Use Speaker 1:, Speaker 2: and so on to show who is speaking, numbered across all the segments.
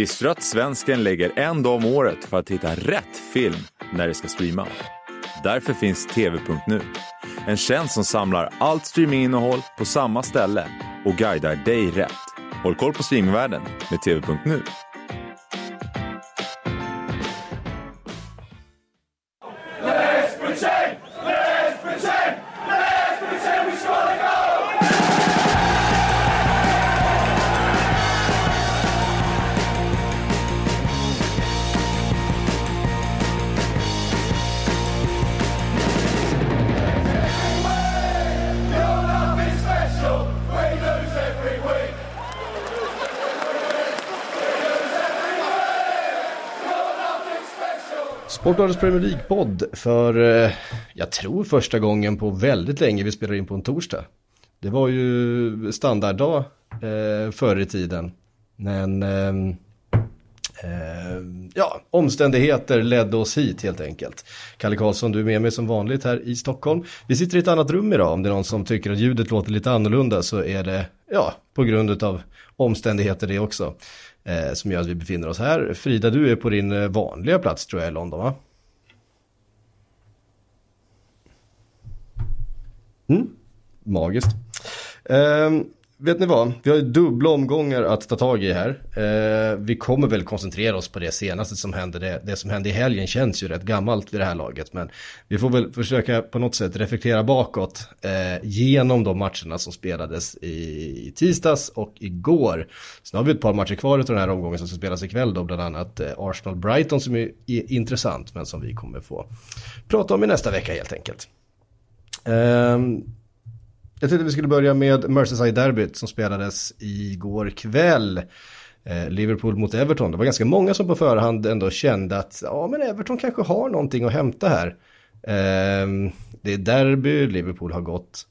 Speaker 1: Visste du att svensken lägger en dag om året för att hitta rätt film när det ska streama? Därför finns TV.nu. En tjänst som samlar allt streaminginnehåll på samma ställe och guidar dig rätt. Håll koll på streamingvärlden med TV.nu.
Speaker 2: Sportbladets Premier League-podd för, eh, jag tror första gången på väldigt länge vi spelar in på en torsdag. Det var ju standarddag eh, förr i tiden. Men eh, eh, ja, omständigheter ledde oss hit helt enkelt. Kalle Karlsson, du är med mig som vanligt här i Stockholm. Vi sitter i ett annat rum idag. Om det är någon som tycker att ljudet låter lite annorlunda så är det, ja, på grund av omständigheter det också eh, som gör att vi befinner oss här. Frida, du är på din eh, vanliga plats tror jag i London va? Mm. Magiskt. Um, vet ni vad? Vi har ju dubbla omgångar att ta tag i här. Eh, vi kommer väl koncentrera oss på det senaste som hände. Det, det, som hände i helgen känns ju rätt gammalt vid det här laget. Men vi får väl försöka på något sätt reflektera bakåt eh, genom de matcherna som spelades i, i tisdags och igår. Sen har vi ett par matcher kvar av den här omgången som ska spelas ikväll då. Bland annat eh, Arsenal-Brighton som är, är intressant men som vi kommer få prata om i nästa vecka helt enkelt. Um, jag tänkte vi skulle börja med Merseyside-derbyt som spelades igår kväll. Eh, Liverpool mot Everton. Det var ganska många som på förhand ändå kände att ja, men Everton kanske har någonting att hämta här. Ehm, det är derby, Liverpool har gått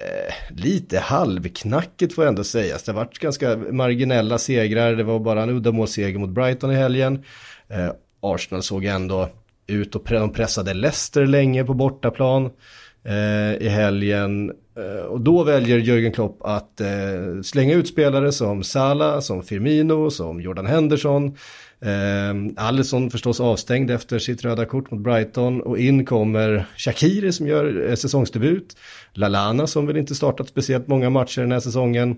Speaker 2: eh, lite halvknackigt får jag ändå sägas. Det har varit ganska marginella segrar. Det var bara en uddamålsseger mot Brighton i helgen. Eh, Arsenal såg ändå ut och de pressade Leicester länge på bortaplan Eh, i helgen. Eh, och då väljer Jörgen Klopp att eh, slänga ut spelare som Salah, som Firmino, som Jordan Henderson. Eh, Alisson förstås avstängd efter sitt röda kort mot Brighton och in kommer Shakiri som gör eh, säsongsdebut. Lalana som väl inte startat speciellt många matcher den här säsongen.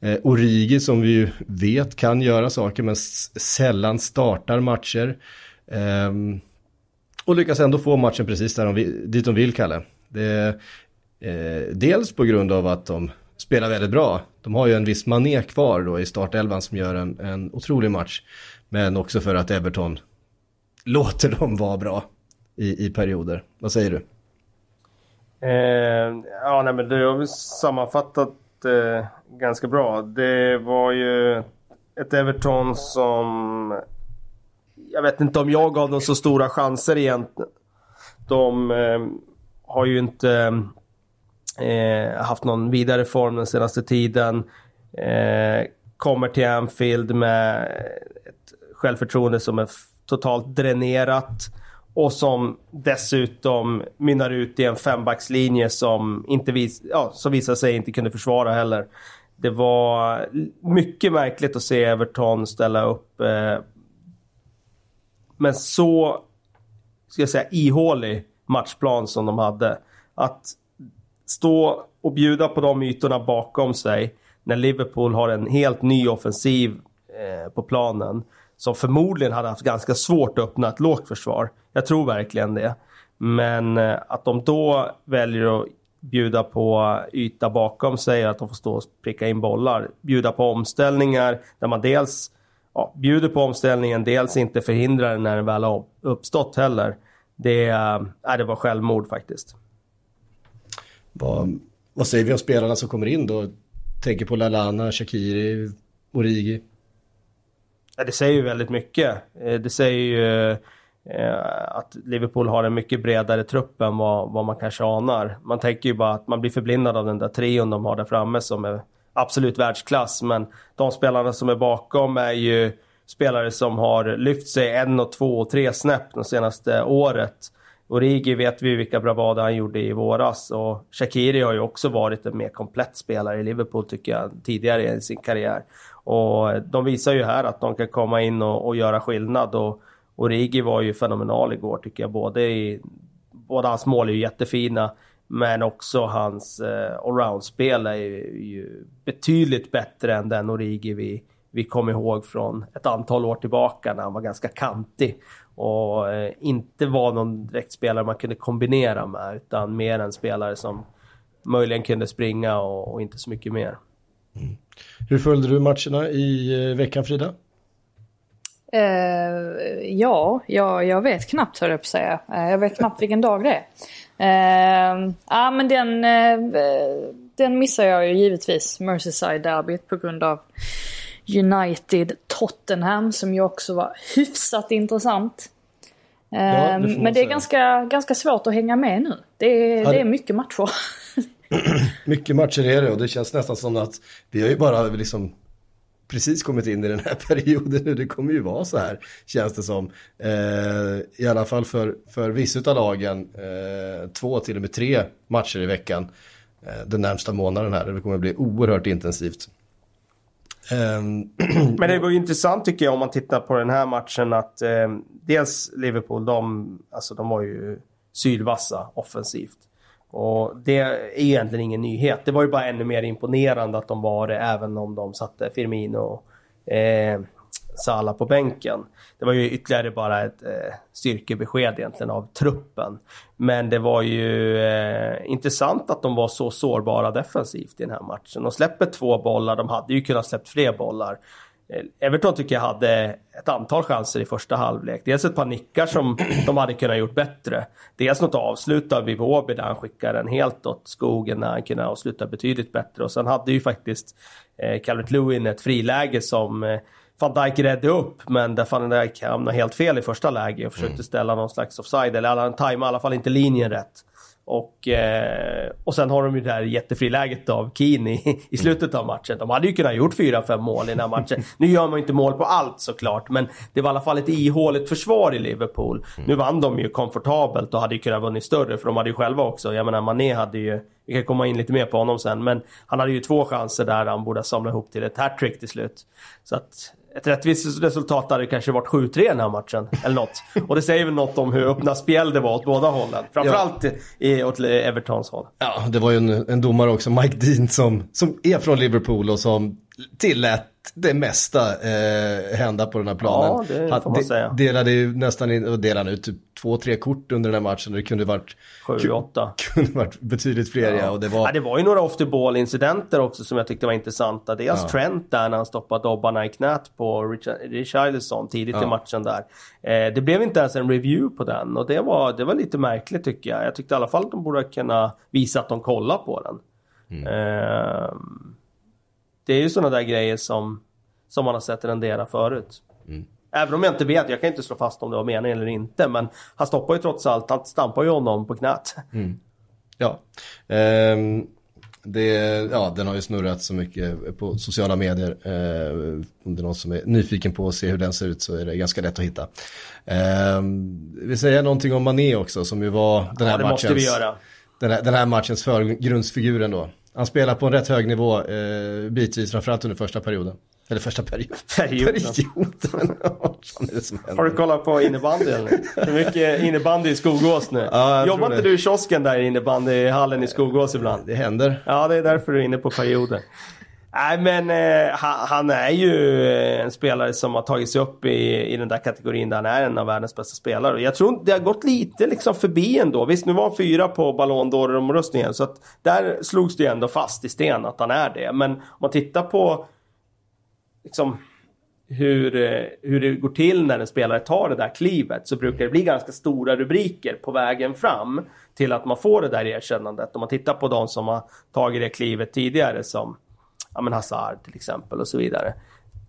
Speaker 2: Eh, Origi som vi ju vet kan göra saker men sällan startar matcher. Eh, och lyckas ändå få matchen precis där de, dit de vill, Kalle. Det, Eh, dels på grund av att de spelar väldigt bra. De har ju en viss mané kvar då i startelvan som gör en, en otrolig match. Men också för att Everton låter dem vara bra i, i perioder. Vad säger du?
Speaker 3: Eh, ja, nej, men det har vi sammanfattat eh, ganska bra. Det var ju ett Everton som... Jag vet inte om jag gav dem så stora chanser egentligen. De eh, har ju inte Eh, haft någon vidare form den senaste tiden. Eh, kommer till Anfield med ett självförtroende som är totalt dränerat. Och som dessutom mynnar ut i en fembackslinje som, inte vis ja, som visade sig inte kunde försvara heller. Det var mycket märkligt att se Everton ställa upp eh, men så, ska jag säga, ihålig matchplan som de hade. Att stå och bjuda på de ytorna bakom sig när Liverpool har en helt ny offensiv eh, på planen som förmodligen hade haft ganska svårt att öppna ett lågt försvar. Jag tror verkligen det. Men eh, att de då väljer att bjuda på yta bakom sig, att de får stå och pricka in bollar, bjuda på omställningar där man dels ja, bjuder på omställningen, dels inte förhindrar den när den väl har uppstått heller. Det, äh, det var självmord faktiskt.
Speaker 2: Vad, vad säger vi om spelarna som kommer in då? Tänker på Lalana, Shakiri, Origi.
Speaker 3: Ja, det säger ju väldigt mycket. Eh, det säger ju eh, att Liverpool har en mycket bredare trupp än vad, vad man kanske anar. Man tänker ju bara att man blir förblindad av den där trion de har där framme som är absolut världsklass. Men de spelarna som är bakom är ju spelare som har lyft sig en och två och tre snäpp de senaste året. Origi vet vi vilka bravader han gjorde i våras och Shakiri har ju också varit en mer komplett spelare i Liverpool tycker jag tidigare i sin karriär. Och de visar ju här att de kan komma in och, och göra skillnad och Origi var ju fenomenal igår tycker jag. Både i, både hans mål är ju jättefina men också hans eh, allroundspel är ju, ju, betydligt bättre än den Origi vi, vi kom ihåg från ett antal år tillbaka när han var ganska kantig. Och eh, inte var någon direkt spelare man kunde kombinera med utan mer en spelare som möjligen kunde springa och, och inte så mycket mer.
Speaker 2: Mm. Hur följde du matcherna i eh, veckan Frida?
Speaker 4: Uh, ja, jag, jag vet knappt hur jag på säga. Uh, jag vet knappt vilken dag det är. Uh, ja, men den, uh, den missar jag ju givetvis, Merseyside-derbyt, på grund av United-Tottenham som ju också var hyfsat intressant. Ja, det men det är ganska, ganska svårt att hänga med nu. Det är, ja, det... det är mycket matcher.
Speaker 2: mycket matcher är det och det känns nästan som att vi har ju bara liksom precis kommit in i den här perioden nu. Det kommer ju vara så här, känns det som. Eh, I alla fall för, för vissa av lagen, eh, två till och med tre matcher i veckan eh, den närmsta månaden här. Det kommer att bli oerhört intensivt.
Speaker 3: Ehm, Men det var ju intressant tycker jag om man tittar på den här matchen att eh, dels Liverpool, de, alltså, de var ju sylvassa offensivt. Och det är egentligen ingen nyhet. Det var ju bara ännu mer imponerande att de var det även om de satte Firmino eh, Salah på bänken. Det var ju ytterligare bara ett eh, styrkebesked egentligen av truppen. Men det var ju eh, intressant att de var så sårbara defensivt i den här matchen. De släpper två bollar, de hade ju kunnat släppt fler bollar. Eh, Everton tycker jag hade ett antal chanser i första halvlek. Dels ett par nickar som de hade kunnat gjort bättre. Dels något avslut av Iwobi där han skickar den helt åt skogen när han kunde avsluta betydligt bättre. Och sen hade ju faktiskt eh, Calvert Lewin ett friläge som eh, van Dijk räddade upp, men där van Dijk hamnade helt fel i första läget och försökte mm. ställa någon slags offside, eller han tajmade i alla fall inte linjen rätt. Och, eh, och sen har de ju det här jättefriläget av Keane i, i slutet av matchen. De hade ju kunnat gjort 4-5 mål i den här matchen. Nu gör man ju inte mål på allt såklart, men det var i alla fall ett ihåligt försvar i Liverpool. Mm. Nu vann de ju komfortabelt och hade ju kunnat vunnit större, för de hade ju själva också. Jag menar, Mané hade ju... Vi kan komma in lite mer på honom sen, men han hade ju två chanser där han borde samla ihop till ett hattrick till slut. Så att ett rättvist resultat hade kanske varit 7-3 i den här matchen. Eller något. Och det säger väl något om hur öppna spel det var åt båda hållen. Framförallt ja. åt Evertons håll.
Speaker 2: Ja, det var ju en, en domare också, Mike Dean, som, som är från Liverpool och som tillät det mesta eh, hända på den här planen.
Speaker 3: Ja, det får man säga.
Speaker 2: delade ju nästan in, delade ut typ två, tre kort under den här matchen. Det kunde varit...
Speaker 3: Sju, åtta.
Speaker 2: Kunde varit betydligt fler, ja. ja. och det, var...
Speaker 3: ja, det var ju några off the ball incidenter också som jag tyckte var intressanta. Dels ja. Trent där när han stoppade dobbarna i knät på Richarlison tidigt ja. i matchen där. Eh, det blev inte ens en review på den och det var, det var lite märkligt tycker jag. Jag tyckte i alla fall att de borde kunna visa att de kollar på den. Mm. Eh, det är ju sådana där grejer som, som man har sett rendera förut. Mm. Även om jag inte vet, jag kan inte slå fast om det var meningen eller inte. Men han stoppar ju trots allt, han stampar ju honom på knät.
Speaker 2: Mm. Ja. Um, det, ja, den har ju snurrat så mycket på sociala medier. Uh, om det är någon som är nyfiken på att se hur den ser ut så är det ganska lätt att hitta. Uh, vi säger någonting om Mané också som ju var den här, ja, matchens, Den här, den här matchens förgrundsfigur ändå. Han spelar på en rätt hög nivå eh, bitvis, framförallt under första perioden. Eller första perioden.
Speaker 3: Perioden. perioden. Har du kollat på innebandy eller? Hur mycket innebandy i Skogås nu? Ja, Jobbar inte du i kiosken där i innebandyhallen i Skogås ibland?
Speaker 2: Det händer.
Speaker 3: Ja, det är därför du är inne på perioden. Nej men eh, han, är ju eh, en spelare som har tagit sig upp i, i den där kategorin där han är en av världens bästa spelare. Jag tror det har gått lite liksom förbi ändå. Visst, nu var han fyra på Ballon d'Or-omröstningen så att där slogs det ju ändå fast i sten att han är det. Men om man tittar på liksom hur, eh, hur det går till när en spelare tar det där klivet så brukar det bli ganska stora rubriker på vägen fram till att man får det där erkännandet. Om man tittar på de som har tagit det klivet tidigare som ja, men Hazard till exempel och så vidare.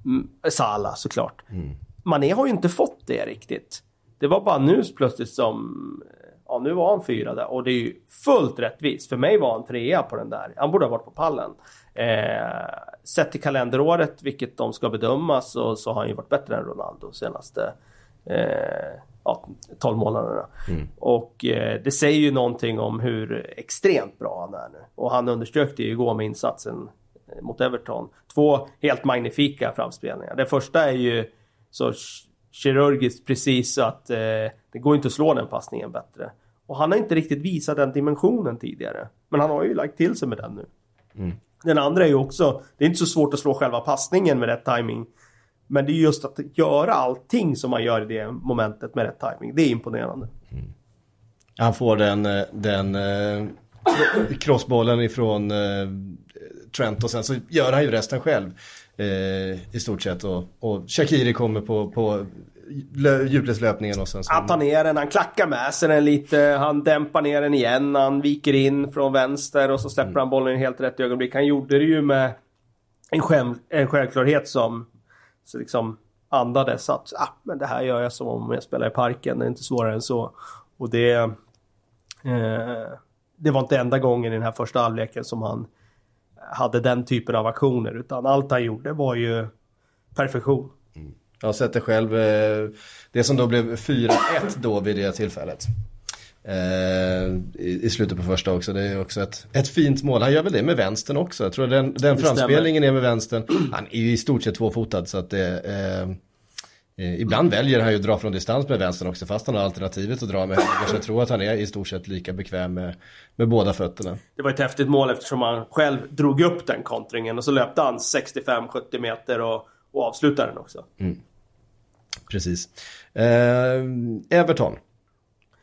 Speaker 3: Mm, Salah såklart. Mm. Mané har ju inte fått det riktigt. Det var bara nu plötsligt som... Ja, nu var han fyra där och det är ju fullt rättvist. För mig var han trea på den där. Han borde ha varit på pallen. Eh, sett till kalenderåret, vilket de ska bedöma, så, så har han ju varit bättre än Ronaldo senaste eh, ja, 12 månaderna. Mm. Och eh, det säger ju någonting om hur extremt bra han är nu. Och han underströk det ju igår med insatsen eh, mot Everton. Två helt magnifika framspelningar. Det första är ju så kirurgiskt precis så att eh, det går inte att slå den passningen bättre. Och han har inte riktigt visat den dimensionen tidigare. Men han har ju lagt till sig med den nu. Mm. Den andra är ju också, det är inte så svårt att slå själva passningen med rätt timing. Men det är just att göra allting som man gör i det momentet med rätt timing. Det är imponerande. Mm.
Speaker 2: Han får den, eh, den eh, crossbollen ifrån eh, Trent och sen så gör han ju resten själv. Eh, I stort sett och, och Shakiri kommer på, på djupledslöpningen och sen så...
Speaker 3: Han tar ner den, han klackar med sig den lite, han dämpar ner den igen, han viker in från vänster och så släpper mm. han bollen i helt rätt ögonblick. Han gjorde det ju med en, själv, en självklarhet som så liksom andades att ah, men det här gör jag som om jag spelar i parken, det är inte svårare än så. Och det... Eh, det var inte enda gången i den här första halvleken som han hade den typen av aktioner utan allt han gjorde var ju perfektion.
Speaker 2: Mm. Jag har sett det själv, eh, det som då blev 4-1 då vid det tillfället. Eh, i, slutet på första också. Det är också ett, ett fint mål. Han gör väl det med vänstern också. Jag tror den, den framspelningen är med vänstern. Han är ju i stort sett tvåfotad så att det eh, Ibland väljer han ju att dra från distans med vänstern också fast han har alternativet att dra med höger. Så jag tror att han är i stort sett lika bekväm med, med båda fötterna.
Speaker 3: Det var ett häftigt mål eftersom han själv drog upp den kontringen och så löpte han 65-70 meter och, och avslutade den också. Mm.
Speaker 2: Precis. Eh, Everton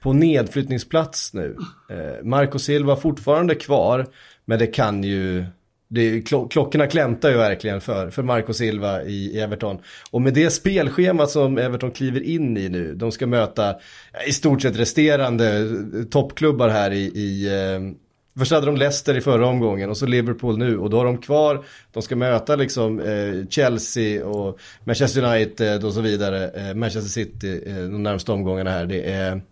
Speaker 2: på nedflyttningsplats nu. Eh, Marco Silva fortfarande kvar, men det kan ju... Det, klockorna klämtar ju verkligen för, för Marco Silva i, i Everton. Och med det spelschema som Everton kliver in i nu, de ska möta i stort sett resterande toppklubbar här i, i eh, Först hade de Leicester i förra omgången och så Liverpool nu och då har de kvar, de ska möta liksom eh, Chelsea och Manchester United eh, och så vidare, eh, Manchester City eh, de närmaste omgångarna här. Det är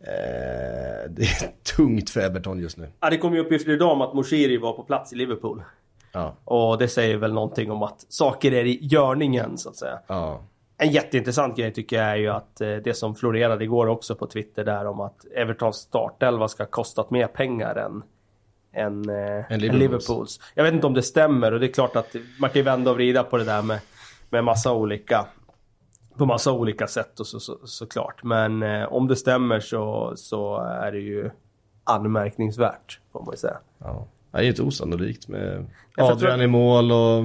Speaker 2: Eh, det är tungt för Everton just nu.
Speaker 3: Ja, det kom ju uppgifter idag om att Moshiri var på plats i Liverpool. Ja. Och det säger väl någonting om att saker är i görningen så att säga. Ja. En jätteintressant grej tycker jag är ju att eh, det som florerade igår också på Twitter där om att Evertons startelva ska ha kostat mer pengar än än, eh, en Liverpools. Liverpools. Jag vet inte om det stämmer och det är klart att man kan ju vända och vrida på det där med, med massa olika på massa olika sätt och så, så, såklart. Men eh, om det stämmer så, så är det ju anmärkningsvärt, får man ju säga.
Speaker 2: Ja. Det är inte osannolikt med Adrian i mål och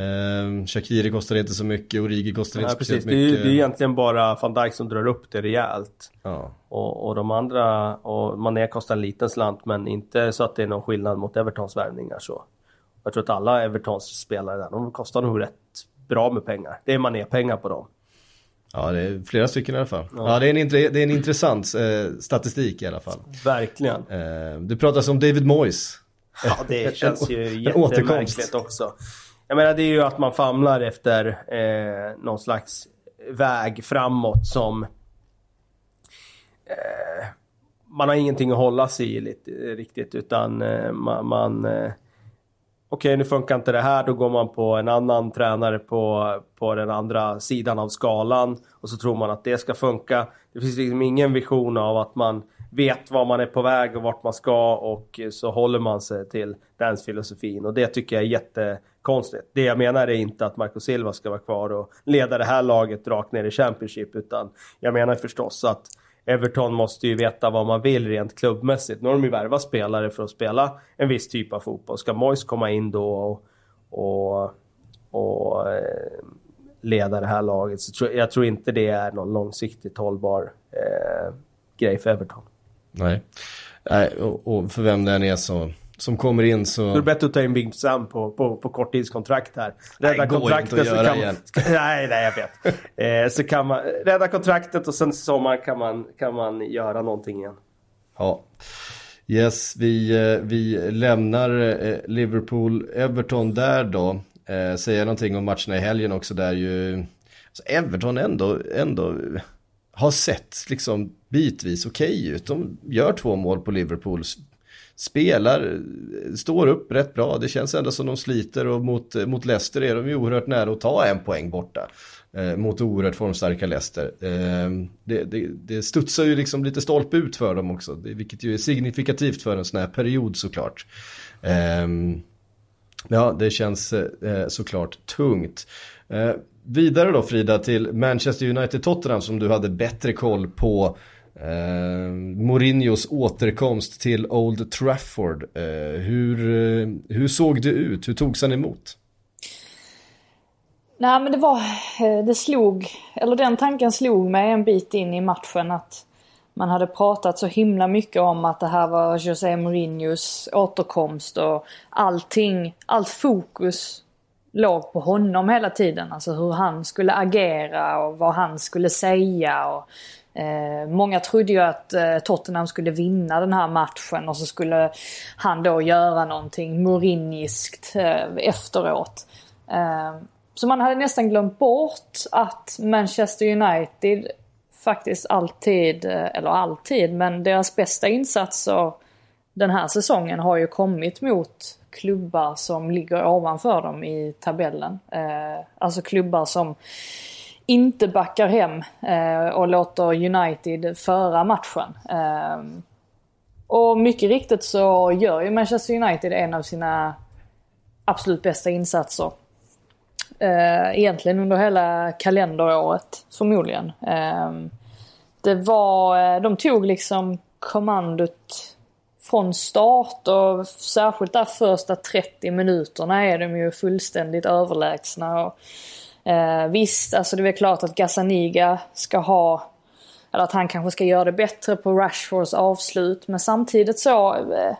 Speaker 2: eh, Shakiri kostar inte så mycket, Origi kostar inte speciellt
Speaker 3: precis. mycket. Det är, det är egentligen bara van Dijk som drar upp det rejält. Ja. Och, och de andra, och Mané kostar en liten slant men inte så att det är någon skillnad mot Evertons värvningar så. Jag tror att alla Evertons spelare där, de kostar nog rätt bra med pengar. Det är Mané-pengar på dem.
Speaker 2: Ja, det är flera stycken i alla fall. Ja, ja det, är en, det är en intressant eh, statistik i alla fall.
Speaker 3: Verkligen.
Speaker 2: Eh, du pratar om David Moyes.
Speaker 3: Ja, det känns ju jättemärkligt också. Jag menar, det är ju att man famlar efter eh, någon slags väg framåt som... Eh, man har ingenting att hålla sig i lite, riktigt, utan eh, man... man eh, okej okay, nu funkar inte det här, då går man på en annan tränare på, på den andra sidan av skalan och så tror man att det ska funka. Det finns liksom ingen vision av att man vet var man är på väg och vart man ska och så håller man sig till den filosofin och det tycker jag är jättekonstigt. Det jag menar är inte att Marco Silva ska vara kvar och leda det här laget rakt ner i Championship utan jag menar förstås att Everton måste ju veta vad man vill rent klubbmässigt. Nu har de ju värvat spelare för att spela en viss typ av fotboll. Ska Moyes komma in då och, och, och eh, leda det här laget så tror, jag tror inte det är någon långsiktigt hållbar eh, grej för Everton.
Speaker 2: Nej, Nej och, och för vem det än är så som kommer in så...
Speaker 3: Då är det bättre att ta in Big Sam på, på, på korttidskontrakt här. Rädda nej, kontraktet så kan man... Nej, nej, jag vet. Eh, så kan man rädda kontraktet och sen i sommar kan man, kan man göra någonting igen.
Speaker 2: Ja. Yes, vi, eh, vi lämnar eh, Liverpool-Everton där då. Eh, säga någonting om matcherna i helgen också där ju... Alltså Everton ändå, ändå har sett liksom bitvis okej okay ut. De gör två mål på Liverpools spelar, står upp rätt bra. Det känns ändå som de sliter och mot, mot Leicester är de ju oerhört nära att ta en poäng borta. Eh, mot oerhört formstarka Leicester. Eh, det, det, det studsar ju liksom lite stolpe ut för dem också, det, vilket ju är signifikativt för en sån här period såklart. Eh, ja, det känns eh, såklart tungt. Eh, vidare då Frida till Manchester United-Tottenham som du hade bättre koll på. Eh, Mourinhos återkomst till Old Trafford. Eh, hur, eh, hur såg det ut? Hur togs han emot?
Speaker 4: Nej men det var, eh, det slog, eller den tanken slog mig en bit in i matchen att man hade pratat så himla mycket om att det här var José Mourinhos återkomst och allting, allt fokus låg på honom hela tiden. Alltså hur han skulle agera och vad han skulle säga. Och, eh, många trodde ju att eh, Tottenham skulle vinna den här matchen och så skulle han då göra någonting Mourinhiskt eh, efteråt. Eh, så man hade nästan glömt bort att Manchester United faktiskt alltid, eh, eller alltid, men deras bästa insatser den här säsongen har ju kommit mot klubbar som ligger ovanför dem i tabellen. Eh, alltså klubbar som inte backar hem eh, och låter United föra matchen. Eh, och mycket riktigt så gör ju Manchester United en av sina absolut bästa insatser. Eh, egentligen under hela kalenderåret förmodligen. Eh, det var, eh, de tog liksom kommandot från start och särskilt där första 30 minuterna är de ju fullständigt överlägsna. Och, eh, visst, alltså det är väl klart att Gazzaniga ska ha, eller att han kanske ska göra det bättre på Rashfords avslut. Men samtidigt så, eh,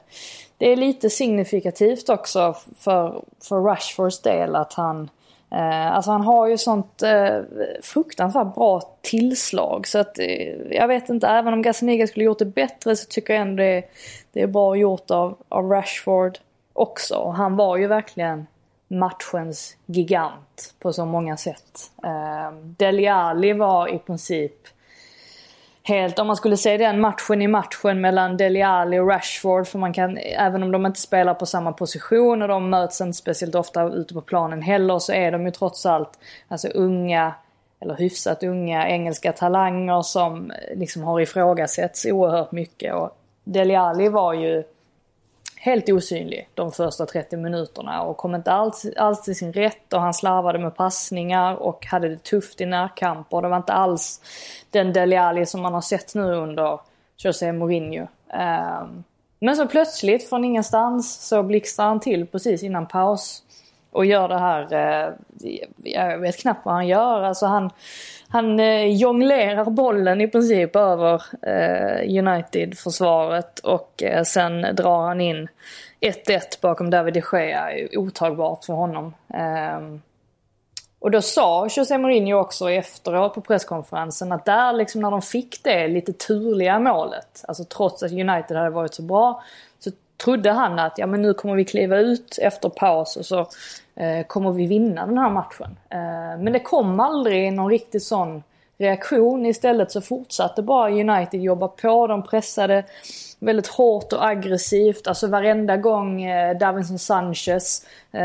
Speaker 4: det är lite signifikativt också för, för Rashfords del att han Eh, alltså han har ju sånt eh, fruktansvärt bra tillslag så att eh, jag vet inte, även om Gazzaniga skulle gjort det bättre så tycker jag ändå det, det är bra gjort av, av Rashford också. Han var ju verkligen matchens gigant på så många sätt. Eh, Dele Alli var i princip helt, om man skulle se den matchen i matchen mellan Dele Alli och Rashford, för man kan, även om de inte spelar på samma position och de möts inte speciellt ofta ute på planen heller, så är de ju trots allt alltså unga, eller hyfsat unga engelska talanger som liksom har ifrågasätts oerhört mycket. Och Dele Alli var ju helt osynlig de första 30 minuterna och kom inte alls, alls till sin rätt och han slarvade med passningar och hade det tufft i närkamper. Det var inte alls den Dele Alli som man har sett nu under José Mourinho. Ehm, men så plötsligt från ingenstans så blixtrar han till precis innan paus och gör det här, eh, jag vet knappt vad han gör. Alltså han, han eh, jonglerar bollen i princip över eh, United-försvaret och sen drar han in 1-1 bakom David de Gea. Otagbart för honom. Ehm, och då sa José Mourinho också efteråt på presskonferensen att där liksom när de fick det lite turliga målet, alltså trots att United hade varit så bra, så trodde han att ja men nu kommer vi kliva ut efter paus och så Eh, kommer vi vinna den här matchen. Eh, men det kom aldrig någon riktigt sån reaktion. Istället så fortsatte bara United jobba på. De pressade väldigt hårt och aggressivt. Alltså varenda gång eh, Davinson Sanchez, eh,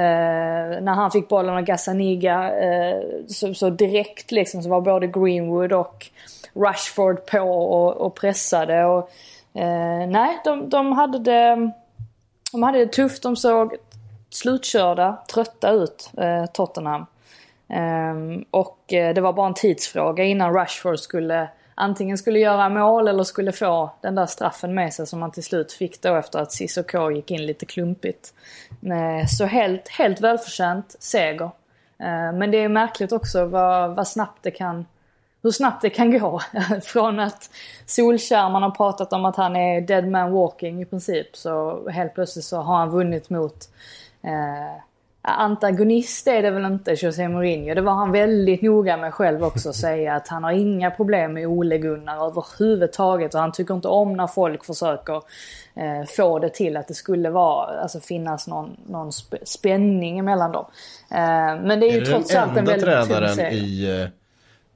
Speaker 4: när han fick bollen av Gazzaniga, eh, så, så, direkt liksom så var både Greenwood och Rashford på och, och pressade. Och, eh, nej, de, de, hade det, de hade det tufft. De såg slutkörda, trötta ut, eh, Tottenham. Um, och eh, det var bara en tidsfråga innan Rashford skulle antingen skulle göra mål eller skulle få den där straffen med sig som han till slut fick då efter att Cissoko gick in lite klumpigt. Eh, så helt, helt välförtjänt seger. Eh, men det är märkligt också vad, vad snabbt det kan hur snabbt det kan gå. Från att Solskär, man har pratat om att han är dead man walking i princip, så helt plötsligt så har han vunnit mot eh, Antagonist är det väl inte José Mourinho. Det var han väldigt noga med själv också att säga att han har inga problem med Ole Gunnar överhuvudtaget och han tycker inte om när folk försöker eh, få det till att det skulle vara, alltså finnas någon, någon spänning emellan dem. Eh, men det är ju är trots allt en väldigt
Speaker 2: tränaren i,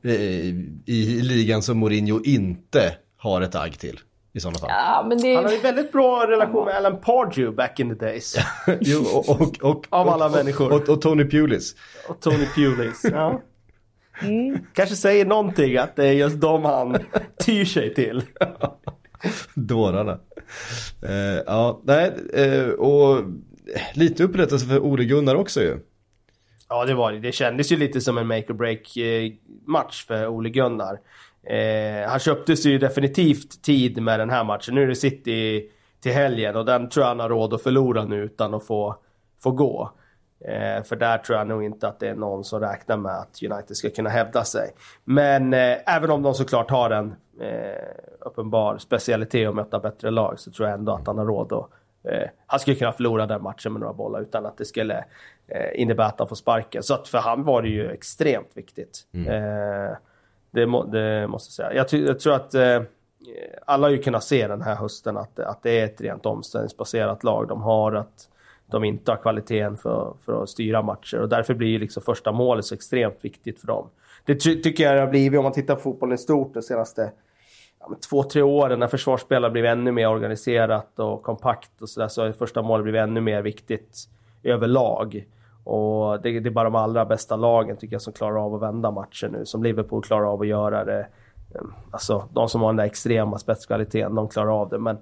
Speaker 2: eh, i, i ligan som Mourinho inte har ett agg till? I sådana fall.
Speaker 4: Ja, men det...
Speaker 3: Han har ju väldigt bra relation med Alan Pardew back in the days.
Speaker 2: jo, och, och, och,
Speaker 3: Av alla
Speaker 2: och,
Speaker 3: människor.
Speaker 2: Och, och, Tony Pulis.
Speaker 3: Och Tony Pulis. Ja.
Speaker 4: Mm.
Speaker 3: Kanske säger någonting att det är just dem han tyr sig till.
Speaker 2: Dårarna. Eh, ja, nej, eh, och lite upprättelse för Ole Gunnar också ju.
Speaker 3: Ja, det var det. Det kändes ju lite som en make or break eh, match för Ole Gunnar. Eh, han köptes ju definitivt tid med den här matchen. Nu är det City till helgen och den tror jag han har råd att förlora nu utan att få, få gå. Eh, för där tror jag nog inte att det är någon som räknar med att United ska kunna hävda sig. Men eh, även om de såklart har en eh, uppenbar specialitet att möta bättre lag så tror jag ändå att han har råd att Eh, han skulle kunna förlora den matchen med några bollar utan att det skulle eh, innebära att han får sparken. Så att för han var det ju extremt viktigt.
Speaker 2: Mm.
Speaker 3: Det, må, det, måste jag säga. Jag, ty, jag tror att eh, alla har ju kunnat se den här hösten att, att det är ett rent omställningsbaserat lag de har. Att de inte har kvaliteten för, för att styra matcher och därför blir ju liksom första målet så extremt viktigt för dem. Det ty, tycker jag det har blivit om man tittar på fotbollen i stort de senaste ja, två, tre åren när försvarsspel har blivit ännu mer organiserat och kompakt och sådär så har första målet blivit ännu mer viktigt överlag. Och det, det, är bara de allra bästa lagen tycker jag som klarar av att vända matcher nu. Som Liverpool klarar av att göra det. Mm, alltså de som har den där extrema spetskvaliteten, de klarar av det. Men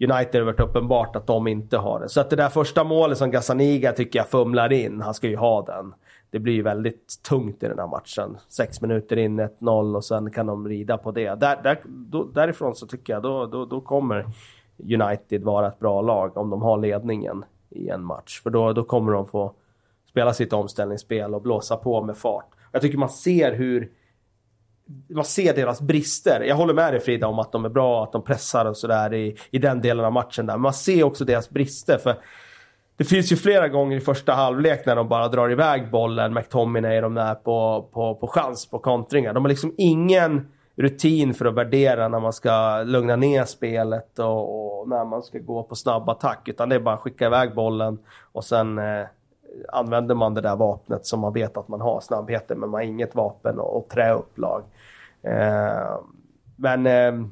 Speaker 3: United har varit uppenbart att de inte har det. Så att det där första målet som Gazzaniga tycker jag fumlar in, han ska ju ha den det blir ju väldigt tungt i den här matchen. Sex minuter in, 1-0 och sen kan de rida på det. Där, där, då, därifrån så tycker jag då, då, då kommer United vara ett bra lag om de har ledningen i en match. För då, då kommer de få spela sitt omställningsspel och blåsa på med fart. Jag tycker man ser hur man ser deras brister. Jag håller med dig Frida om att de är bra, att de pressar och sådär i, i den delen av matchen där. Men Man ser också deras brister. För det finns ju flera gånger i första halvlek när de bara drar iväg bollen, McTominay de där på, på, på chans på kontringar. De har liksom ingen rutin för att värdera när man ska lugna ner spelet och, och när man ska gå på snabb attack. Utan det är bara att skicka iväg bollen och sen eh, använder man det där vapnet som man vet att man har, snabbheten, men man har inget vapen och trä upp lag. Eh, men eh,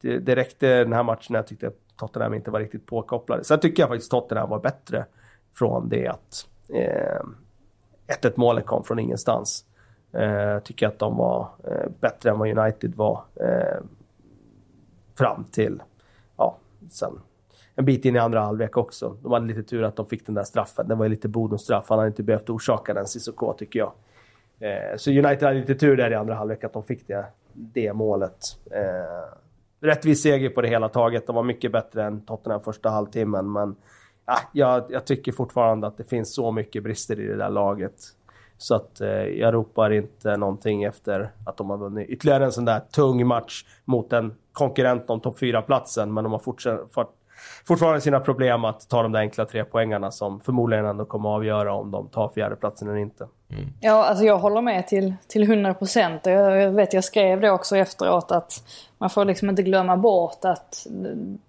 Speaker 3: det, det räckte den här matchen jag tyckte att Tottenham inte var riktigt påkopplade. Sen tycker jag faktiskt Tottenham var bättre från det att eh, 1-1 målet kom från ingenstans. Eh, tycker att de var eh, bättre än vad United var eh, fram till, ja, sen en bit in i andra halvlek också. De hade lite tur att de fick den där straffen. Det var ju lite bonusstraff. Han hade inte behövt orsaka den, Cissoko, tycker jag. Eh, så United hade lite tur där i andra halvlek att de fick det, det målet. Eh, rättvis seger på det hela taget. De var mycket bättre än Tottenham första halvtimmen. Men ja, jag, jag tycker fortfarande att det finns så mycket brister i det där laget. Så att eh, jag ropar inte någonting efter att de har vunnit ytterligare en sån där tung match mot en konkurrent om topp 4-platsen. Men de har fortsatt, fortfarande sina problem att ta de där enkla tre poängarna som förmodligen ändå kommer att avgöra om de tar fjärdeplatsen eller inte.
Speaker 4: Mm. Ja, alltså jag håller med till, till 100 procent. Jag, jag vet, jag skrev det också efteråt att man får liksom inte glömma bort att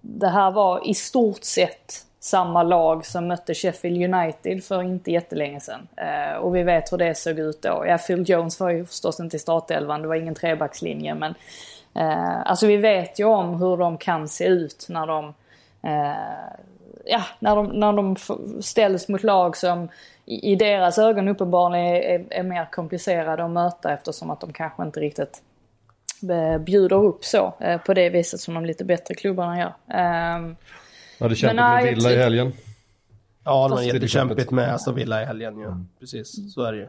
Speaker 4: det här var i stort sett samma lag som mötte Sheffield United för inte jättelänge sedan. Eh, och vi vet hur det såg ut då. Ja, Phil Jones var ju förstås inte i startelvan, det var ingen trebackslinje men eh, alltså vi vet ju om hur de kan se ut när de ja, när de, när de ställs mot lag som i, i deras ögon uppenbarligen är, är, är, mer komplicerade att möta eftersom att de kanske inte riktigt eh, bjuder upp så eh, på det viset som de lite bättre klubbarna gör. Um,
Speaker 2: ja, det kämpigt med Villa i helgen.
Speaker 3: Ja, det var jättekämpigt med Aston Villa i helgen ju. Mm. Precis, så är det ju.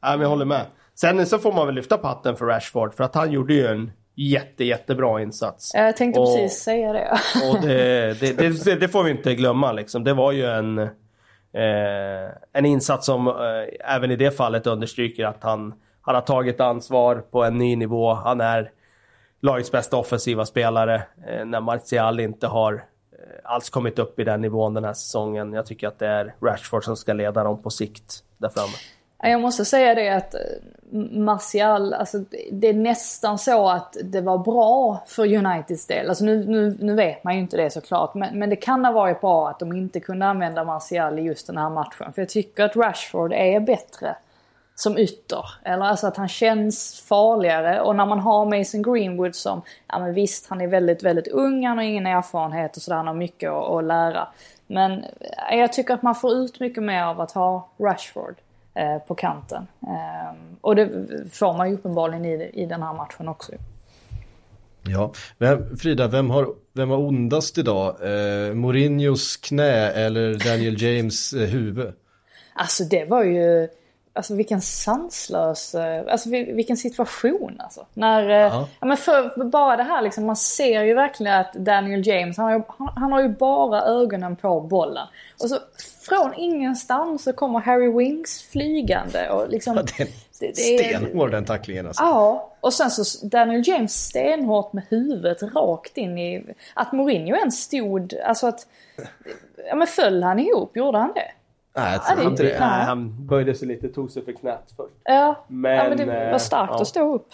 Speaker 3: Ja, men jag håller med. Sen så får man väl lyfta patten för Rashford för att han gjorde ju en jätte, jättebra insats.
Speaker 4: Jag tänkte och, precis säga det.
Speaker 3: och det, det, det, det, får vi inte glömma liksom. Det var ju en, eh, en insats som eh, även i det fallet understryker att han, han har tagit ansvar på en ny nivå. Han är lagets bästa offensiva spelare eh, när Martial inte har eh, alls kommit upp i den nivån den här säsongen. Jag tycker att det är Rashford som ska leda dem på sikt där framme.
Speaker 4: Jag måste säga det att eh, Martial, alltså det är nästan så att det var bra för Uniteds del. Alltså nu, nu, nu vet man ju inte det såklart. Men, men det kan ha varit bra att de inte kunde använda Martial i just den här matchen. För jag tycker att Rashford är bättre som ytter. Eller alltså att han känns farligare. Och när man har Mason Greenwood som, ja men visst han är väldigt, väldigt ung, han har ingen erfarenhet och sådär, han har mycket att, att lära. Men eh, jag tycker att man får ut mycket mer av att ha Rashford på kanten. Eh, och det får man ju uppenbarligen i, i den här matchen också.
Speaker 2: Ja, men Frida, vem har, vem har ondast idag? Eh, Mourinhos knä eller Daniel James eh, huvud?
Speaker 4: Alltså det var ju Alltså vilken sanslös, eh, alltså vilken situation alltså. När, uh ja men för, bara det här liksom, man ser ju verkligen att Daniel James, han har, han, han har ju bara ögonen på bollen. Och så från ingenstans så kommer Harry Winks flygande och liksom... Ja,
Speaker 2: den, det, det stenhård den tacklingen alltså.
Speaker 4: Ja, och sen så Daniel James stenhårt med huvudet rakt in i... Att Mourinho ens stod, alltså att... Ja men föll han ihop, gjorde han det?
Speaker 2: Nej, jag tror inte det.
Speaker 3: Nej, han böjde sig lite, tog sig för knät först.
Speaker 4: Ja, men, ja, men det var starkt ja. att stå upp.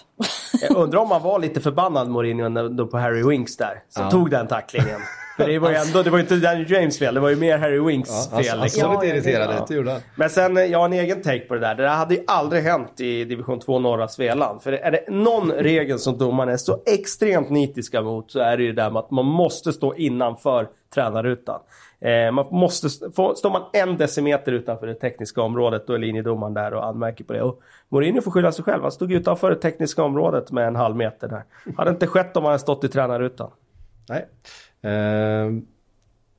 Speaker 3: jag undrar om han var lite förbannad Mourinho då på Harry Winks där. Som ja. tog den tacklingen. För det var ju ändå, det var inte Daniel James fel, det var ju mer Harry Winks ja, fel.
Speaker 2: Han såg liksom. lite irriterad ut, det gjorde han.
Speaker 3: Men sen, jag har en egen take på det där. Det där hade ju aldrig hänt i division 2 norra Svealand. För är det någon regel som domarna är så extremt nitiska mot så är det ju det där med att man måste stå innanför tränarrutan. Eh, man måste, står man en decimeter utanför det tekniska området då är linjedomaren där och anmärker på det. Och Mourinho får skylla sig själv. Han stod utanför det tekniska området med en halv meter där. Hade inte skett om han stått i tränarrutan.
Speaker 2: Nej. Eh,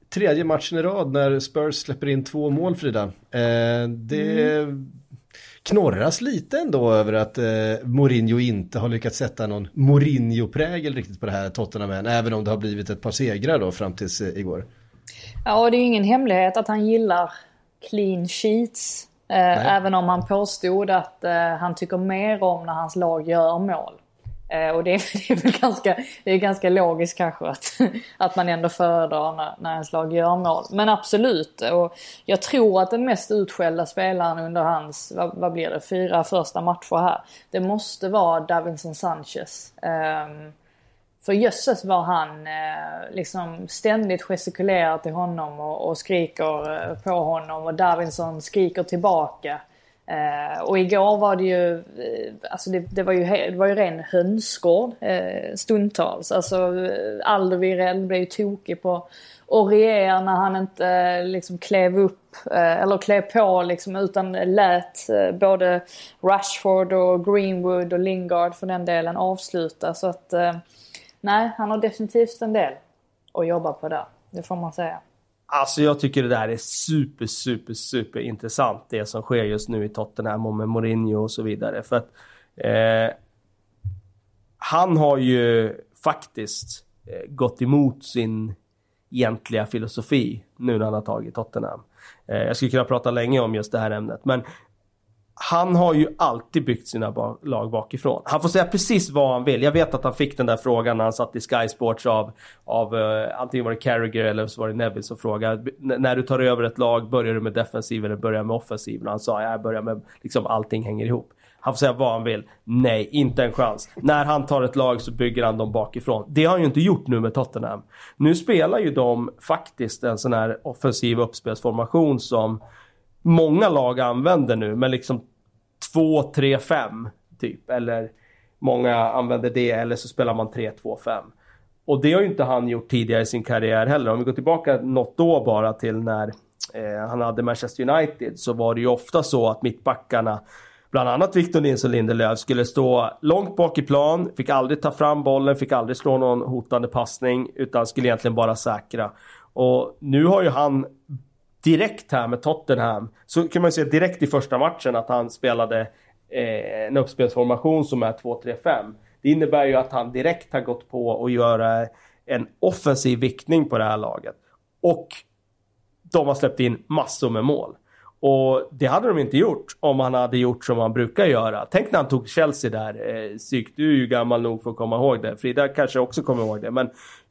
Speaker 2: tredje matchen i rad när Spurs släpper in två mål Frida. Eh, det mm. Knorras lite ändå över att eh, Mourinho inte har lyckats sätta någon Mourinho-prägel riktigt på det här Tottenham än. Även om det har blivit ett par segrar då fram tills eh, igår.
Speaker 4: Ja, det är ju ingen hemlighet att han gillar clean sheets. Eh, även om han påstod att eh, han tycker mer om när hans lag gör mål. Eh, och det är, det är väl ganska, det är ganska logiskt kanske att, att man ändå föredrar när, när ens lag gör mål. Men absolut. Och jag tror att den mest utskällda spelaren under hans, vad, vad blir det, fyra första matcher här. Det måste vara Davinson Sanchez. Um, för jösses var han eh, liksom ständigt gestikulerar till honom och, och skriker eh, på honom och Davinson skriker tillbaka. Eh, och igår var det ju, eh, alltså det, det, var ju, det var ju ren hönsgård eh, stundtals. Alltså eh, Aldo Alderweireld blev ju tokig på Aurier när han inte eh, liksom klev upp eh, eller klev på liksom utan lät eh, både Rashford och Greenwood och Lingard för den delen avsluta. Så att eh, nej, han har definitivt en del att jobba på där. Det får man säga.
Speaker 3: Alltså jag tycker det där är super, super, super intressant det som sker just nu i Tottenham och med Mourinho och så vidare. För att eh, han har ju faktiskt eh, gått emot sin egentliga filosofi nu när han har tagit Tottenham. Eh, jag skulle kunna prata länge om just det här ämnet men han har ju alltid byggt sina lag bakifrån. Han får säga precis vad han vill. Jag vet att han fick den där frågan när han satt i Sky Sports av, av uh, antingen var det Carragher eller så var det Neville som frågade. När du tar över ett lag, börjar du med defensiv eller börjar med offensiv? Och han sa, jag börjar med liksom allting hänger ihop. Han får säga vad han vill. Nej, inte en chans. När han tar ett lag så bygger han dem bakifrån. Det har han ju inte gjort nu med Tottenham. Nu spelar ju de faktiskt en sån här offensiv uppspelsformation som många lag använder nu, men liksom 2, 3, 5 typ. Eller många använder det, eller så spelar man 3, 2, 5. Och det har ju inte han gjort tidigare i sin karriär heller. Om vi går tillbaka något då bara till när eh, han hade Manchester United så var det ju ofta så att mittbackarna Bland annat Victor Nilsson Lindelöf skulle stå långt bak i plan, fick aldrig ta fram bollen, fick aldrig slå någon hotande passning utan skulle egentligen bara säkra. Och nu har ju han direkt här med Tottenham så kan man ju se direkt i första matchen att han spelade eh, en uppspelsformation som är 2-3-5. Det innebär ju att han direkt har gått på att göra en offensiv viktning på det här laget. Och de har släppt in massor med mål. Och det hade de inte gjort om han hade gjort som han brukar göra. Tänk när han tog Chelsea där. Eh, Syk, du är ju gammal nog för att komma ihåg det. Frida kanske också kommer ihåg det. Men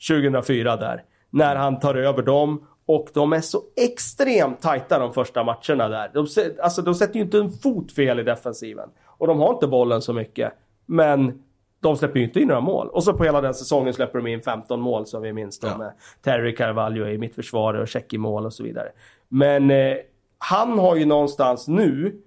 Speaker 3: 2004 där. När han tar över dem och de är så extremt tajta de första matcherna där. De, alltså, de sätter ju inte en fot fel i defensiven. Och de har inte bollen så mycket. Men de släpper ju inte in några mål. Och så på hela den säsongen släpper de in 15 mål som vi minns. Ja. Med Terry Carvalho i mittförsvaret och check i mål och så vidare. Men eh, han har ju någonstans nu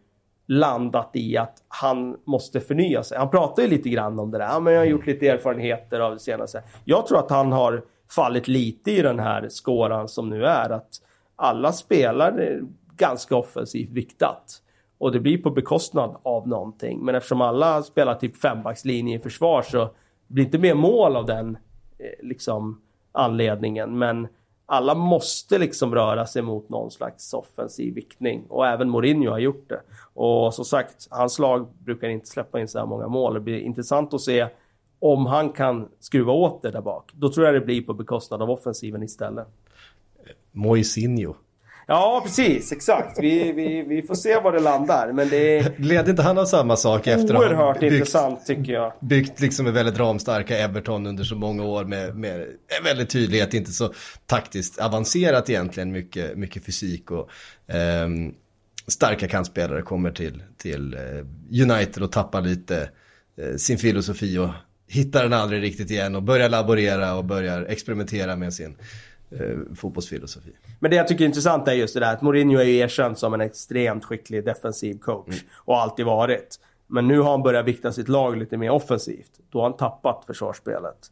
Speaker 3: landat i att han måste förnya sig. Han pratar ju lite grann om det där. Ja, men jag har gjort lite erfarenheter av det senaste. Jag tror att han har fallit lite i den här skåran som nu är. Att alla spelar ganska offensivt viktat. Och det blir på bekostnad av någonting. Men eftersom alla spelar typ fembackslinje i försvar så blir det inte mer mål av den eh, liksom, anledningen. Men alla måste liksom röra sig mot någon slags offensiv viktning. Och även Mourinho har gjort det. Och som sagt, hans lag brukar inte släppa in så här många mål. Det blir intressant att se om han kan skruva åt det där bak. Då tror jag det blir på bekostnad av offensiven istället.
Speaker 2: Moisinho.
Speaker 3: Ja, precis. Exakt. Vi, vi, vi får se var det landar. Men det är...
Speaker 2: Led inte han av samma sak efter att
Speaker 3: Oerhört byggt, intressant tycker jag.
Speaker 2: Byggt liksom en väldigt ramstarka Everton under så många år med, med väldigt tydlighet. Inte så taktiskt avancerat egentligen. Mycket, mycket fysik och eh, starka kantspelare kommer till, till eh, United och tappar lite eh, sin filosofi och hittar den aldrig riktigt igen och börjar laborera och börjar experimentera med sin eh, fotbollsfilosofi.
Speaker 3: Men det jag tycker är intressant är just det där att Mourinho är ju erkänd som en extremt skicklig defensiv coach. Mm. Och alltid varit. Men nu har han börjat vikta sitt lag lite mer offensivt. Då har han tappat försvarsspelet.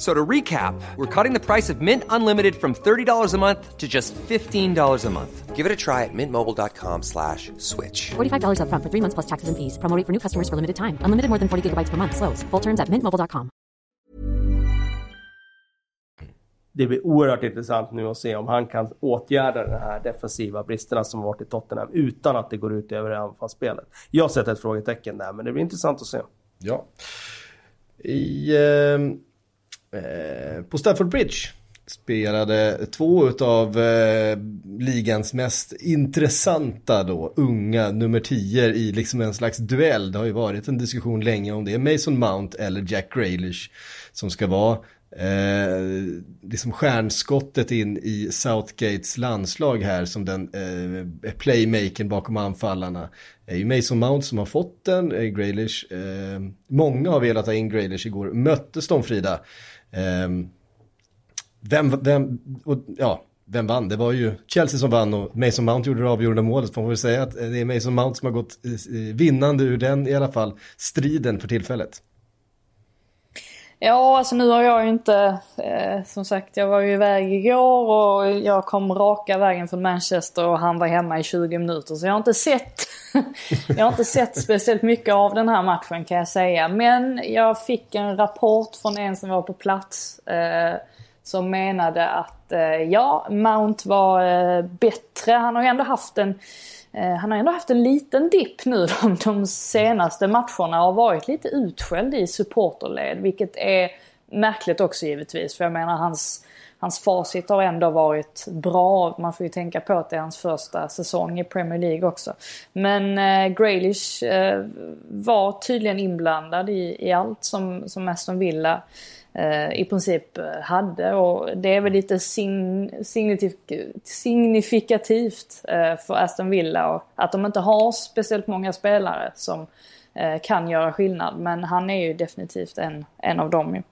Speaker 5: So to recap, we're cutting the price of Mint Unlimited from $30 a month to just $15 a month. Give it a try at mintmobile.com slash switch.
Speaker 6: $45 up front for three months plus taxes and fees. Promoting for new customers for limited time. Unlimited more than 40 gigabytes per month. Slows. Full terms at mintmobile.com.
Speaker 3: Det blir oerhört intressant nu att se om han kan åtgärda de här defensiva bristerna som varit i Tottenham utan att det går ut över anfallsspelet. Jag sett ett frågetecken där, men det blir intressant att se.
Speaker 2: Ja. I... Eh Eh, på Stafford Bridge spelade två av eh, ligans mest intressanta då, unga nummer 10 i liksom en slags duell. Det har ju varit en diskussion länge om det. är Mason Mount eller Jack Grealish som ska vara eh, liksom stjärnskottet in i Southgates landslag här som den eh, playmaken bakom anfallarna. Det är ju Mason Mount som har fått den, eh, Grealish. Eh, många har velat ha in Graylish igår. Möttes de Frida? Ehm, vem, vem, och, ja, vem vann? Det var ju Chelsea som vann och Mason Mount gjorde det avgörande målet. Man väl säga att eh, det är Mason Mount som har gått eh, eh, vinnande ur den i alla fall striden för tillfället.
Speaker 4: Ja, alltså nu har jag ju inte, eh, som sagt jag var ju iväg igår och jag kom raka vägen från Manchester och han var hemma i 20 minuter. Så jag har inte sett, jag har inte sett speciellt mycket av den här matchen kan jag säga. Men jag fick en rapport från en som var på plats eh, som menade att eh, ja, Mount var eh, bättre. Han har ju ändå haft en Eh, han har ändå haft en liten dipp nu de, de senaste matcherna och varit lite utskälld i supporterled. Vilket är märkligt också givetvis. För jag menar hans, hans facit har ändå varit bra. Man får ju tänka på att det är hans första säsong i Premier League också. Men eh, Graylish eh, var tydligen inblandad i, i allt som, som Aston Villa eh, i princip eh, hade. Och det är väl lite signifikativt eh, för Aston Villa och att de inte har speciellt många spelare som kan göra skillnad. Men han är ju definitivt en, en av dem ju.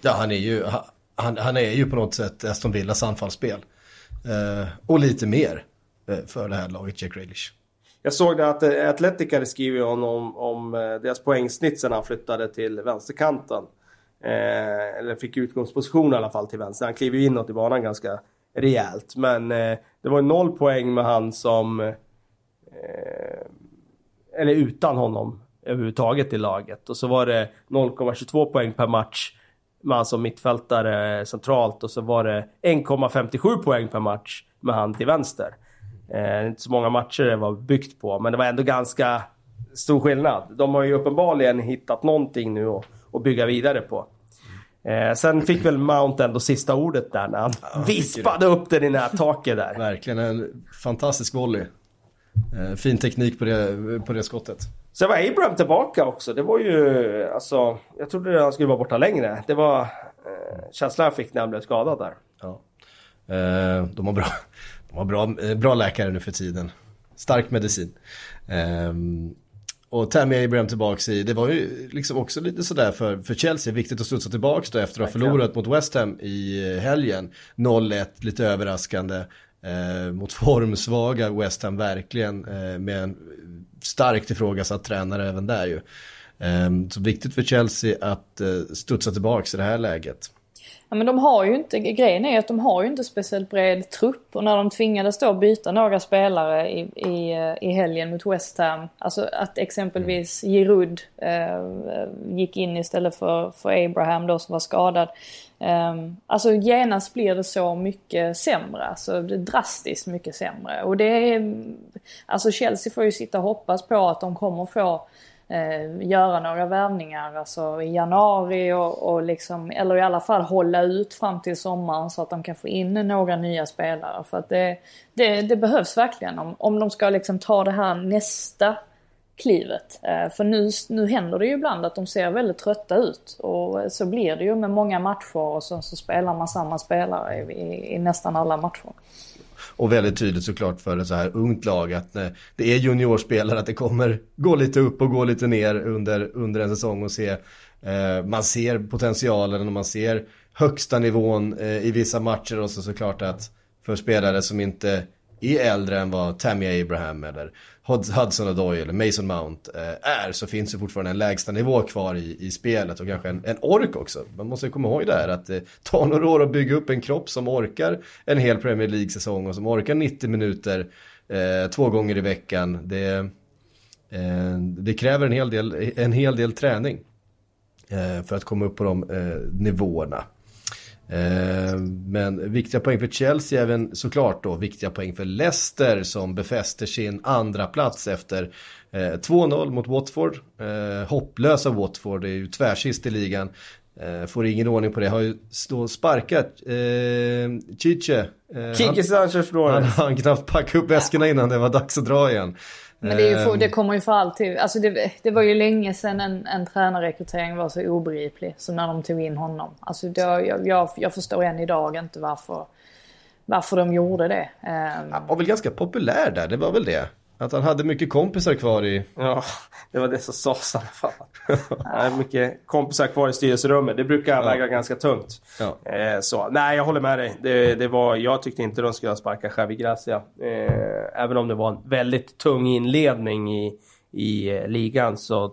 Speaker 2: Ja, han är ju, han, han är ju på något sätt Aston Villas anfallsspel. Eh, och lite mer eh, för det här laget, Jack Grealish.
Speaker 3: Jag såg det att eh, Atletic hade skrivit honom om eh, deras poängsnitt sen han flyttade till vänsterkanten. Eh, eller fick utgångsposition i alla fall till vänster. Han kliver ju inåt i banan ganska rejält. Men eh, det var noll poäng med han som... Eh, eller utan honom överhuvudtaget i laget. Och så var det 0,22 poäng per match med han som mittfältare centralt. Och så var det 1,57 poäng per match med han till vänster. Eh, inte så många matcher det var byggt på, men det var ändå ganska stor skillnad. De har ju uppenbarligen hittat någonting nu och bygga vidare på. Eh, sen fick väl Mount ändå sista ordet där när han ja, vispade upp den i nättaket där.
Speaker 2: Verkligen en fantastisk volley. Eh, fin teknik på det, på det skottet.
Speaker 3: Sen var Abraham tillbaka också. Det var ju, alltså, jag trodde han skulle vara borta längre. Det var eh, känslan jag fick när han blev skadad där.
Speaker 2: Ja. Eh, de har bra, De har bra, eh, bra läkare nu för tiden. Stark medicin. Um, och Tammy Abraham tillbaks i, det var ju liksom också lite sådär för, för Chelsea, viktigt att studsa tillbaks då efter att ha förlorat mot West Ham i helgen. 0-1, lite överraskande. Eh, mot formsvaga West Ham verkligen eh, med en starkt ifrågasatt tränare även där ju. Eh, så viktigt för Chelsea att eh, studsa tillbaks i det här läget.
Speaker 4: Ja, men de har ju inte, grejen är att de har ju inte speciellt bred trupp och när de tvingades då byta några spelare i, i, i helgen mot West Ham. Alltså att exempelvis Giroud eh, gick in istället för, för Abraham då som var skadad. Ehm, alltså genast blir det så mycket sämre, alltså drastiskt mycket sämre. Och det är, alltså Chelsea får ju sitta och hoppas på att de kommer få eh, göra några värvningar alltså i januari och, och liksom, eller i alla fall hålla ut fram till sommaren så att de kan få in några nya spelare. För att det, det, det behövs verkligen om, om de ska liksom ta det här nästa klivet. Eh, för nu, nu händer det ju ibland att de ser väldigt trötta ut och så blir det ju med många matcher och sen så spelar man samma spelare i, i, nästan alla matcher.
Speaker 2: Och väldigt tydligt såklart för ett så här ungt lag att eh, det är juniorspelare, att det kommer gå lite upp och gå lite ner under, under en säsong och se, eh, man ser potentialen och man ser högsta nivån eh, i vissa matcher och så såklart att för spelare som inte är äldre än vad Tammy Abraham eller Hudson Odoi eller Mason Mount eh, är så finns det fortfarande en lägsta nivå kvar i, i spelet och kanske en, en ork också. Man måste komma ihåg det här att eh, det tar några år att bygga upp en kropp som orkar en hel Premier League-säsong och som orkar 90 minuter eh, två gånger i veckan. Det, eh, det kräver en hel del, en hel del träning eh, för att komma upp på de eh, nivåerna. Eh, men viktiga poäng för Chelsea, även såklart då viktiga poäng för Leicester som befäster sin andra plats efter 2-0 eh, mot Watford. Eh, hopplösa Watford, det är ju tvärsist i ligan. får ingen ordning på det, har ju sparkat eh, Chiche.
Speaker 3: Kike Sanchez
Speaker 2: Han hann knappt packa upp väskorna innan det var dags att dra igen.
Speaker 4: Men det, för, det, ehm. kommer ju för alltid. Alltså det, det var ju länge sedan en, en tränarrekrytering var så obegriplig som när de tog in honom. Alltså det, jag, jag, jag förstår än idag inte varför, varför de gjorde det.
Speaker 2: Han var väl ganska populär där, det var väl det. Att han hade mycket kompisar kvar i...
Speaker 3: Ja, det var det som sades i alla fall. Han hade mycket kompisar kvar i styrelserummet. Det brukar ja. väga ganska tungt. Ja. Eh, så, nej, jag håller med dig. Det, det, var, jag tyckte inte de skulle sparka Xavi Gracia. Eh, även om det var en väldigt tung inledning i, i eh, ligan så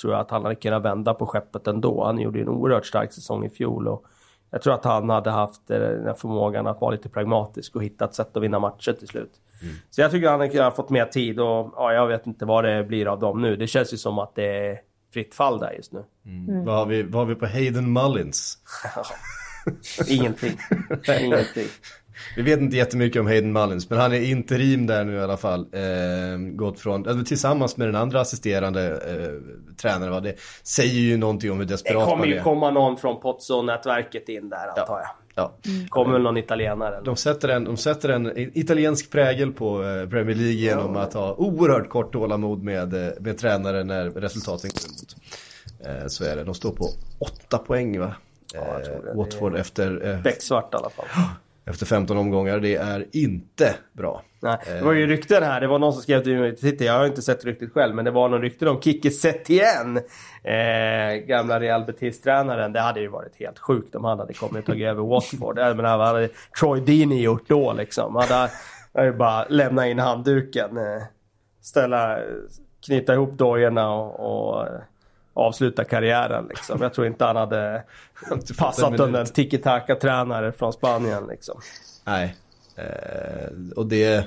Speaker 3: tror jag att han hade kunnat vända på skeppet ändå. Han gjorde en oerhört stark säsong i fjol. Och jag tror att han hade haft eh, den förmågan att vara lite pragmatisk och hitta ett sätt att vinna matcher till slut. Mm. Så jag tycker han har fått mer tid och ja, jag vet inte vad det blir av dem nu. Det känns ju som att det är fritt fall där just nu.
Speaker 2: Mm. Mm. Vad, har vi, vad har vi på Hayden Mullins?
Speaker 3: Ingenting. Ingenting.
Speaker 2: Vi vet inte jättemycket om Hayden Mullins, men han är interim där nu i alla fall. Eh, gått från, alltså, tillsammans med den andra assisterande eh, tränaren. Va? Det säger ju någonting om hur desperat man är.
Speaker 3: Det kommer ju komma någon från Pozzo-nätverket in där antar jag. Ja. Mm. Kommer väl någon italienare? Eller?
Speaker 2: De, sätter en, de sätter en italiensk prägel på eh, Premier League genom ja. att ha oerhört kort tålamod med, eh, med tränare när resultaten går emot. Eh, så är det. De står på åtta poäng va? Ja, Watford efter...
Speaker 3: Becksvart i alla fall.
Speaker 2: Efter 15 omgångar. Det är inte bra.
Speaker 3: Nej, det var ju rykten här. Det var någon som skrev till mig. Titta, jag har inte sett ryktet själv, men det var någon rykte om Kike Setien. Eh, gamla Real Betis-tränaren. Det hade ju varit helt sjukt om han hade kommit och tagit över Watford. Men vad hade Troy Deeney gjort då liksom? Han hade, hade bara lämnat in handduken. Eh, ställa, knyta ihop dojorna och, och avsluta karriären. Liksom. Jag tror inte han hade passat under en tiki-taka-tränare från Spanien. Liksom.
Speaker 2: Nej, eh, och det...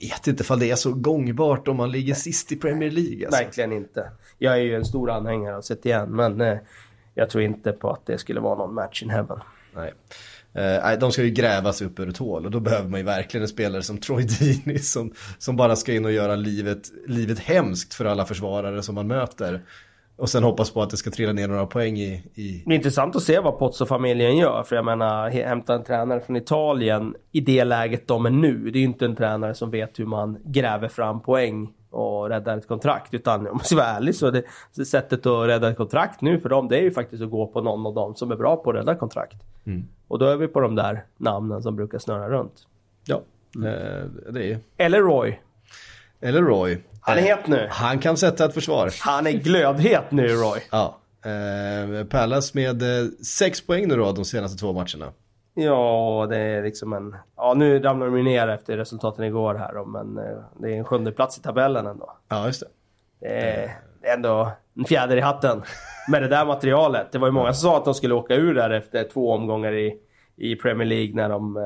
Speaker 2: Vet inte ifall det är så gångbart om man ligger sist i Premier League.
Speaker 3: Alltså. Verkligen inte. Jag är ju en stor anhängare av sett igen, men eh, jag tror inte på att det skulle vara någon match in heaven.
Speaker 2: Nej. Eh, de ska ju grävas upp ur ett hål och då behöver man ju verkligen en spelare som Troy Deeney som, som bara ska in och göra livet, livet hemskt för alla försvarare som man möter. Och sen hoppas på att det ska trilla ner några poäng i... i...
Speaker 3: Det är intressant att se vad Pozzo-familjen gör. För jag menar, hämta en tränare från Italien i det läget de är nu. Det är ju inte en tränare som vet hur man gräver fram poäng och räddar ett kontrakt. Utan om man ska vara ärlig så det, så sättet att rädda ett kontrakt nu för dem det är ju faktiskt att gå på någon av dem som är bra på att rädda kontrakt. Mm. Och då är vi på de där namnen som brukar snurra runt.
Speaker 2: Ja, Eh, det är,
Speaker 3: Eller Roy.
Speaker 2: Eller Roy.
Speaker 3: Han är
Speaker 2: Eh,
Speaker 3: het nu.
Speaker 2: Han kan sätta ett försvar.
Speaker 3: Han är glödhet nu Roy.
Speaker 2: Ja. Eh, Palace med eh, sex poäng nu då de senaste två matcherna.
Speaker 3: Ja, det är liksom en... Ja, nu ramlar de ner efter resultaten igår här då, men eh, det är en sjunde plats i tabellen ändå.
Speaker 2: Ja, just det.
Speaker 3: Det är, ändå en fjäder i hatten med det där materialet. Det var ju många som sa att de skulle åka ur där efter två omgångar i, i Premier League när de... Eh,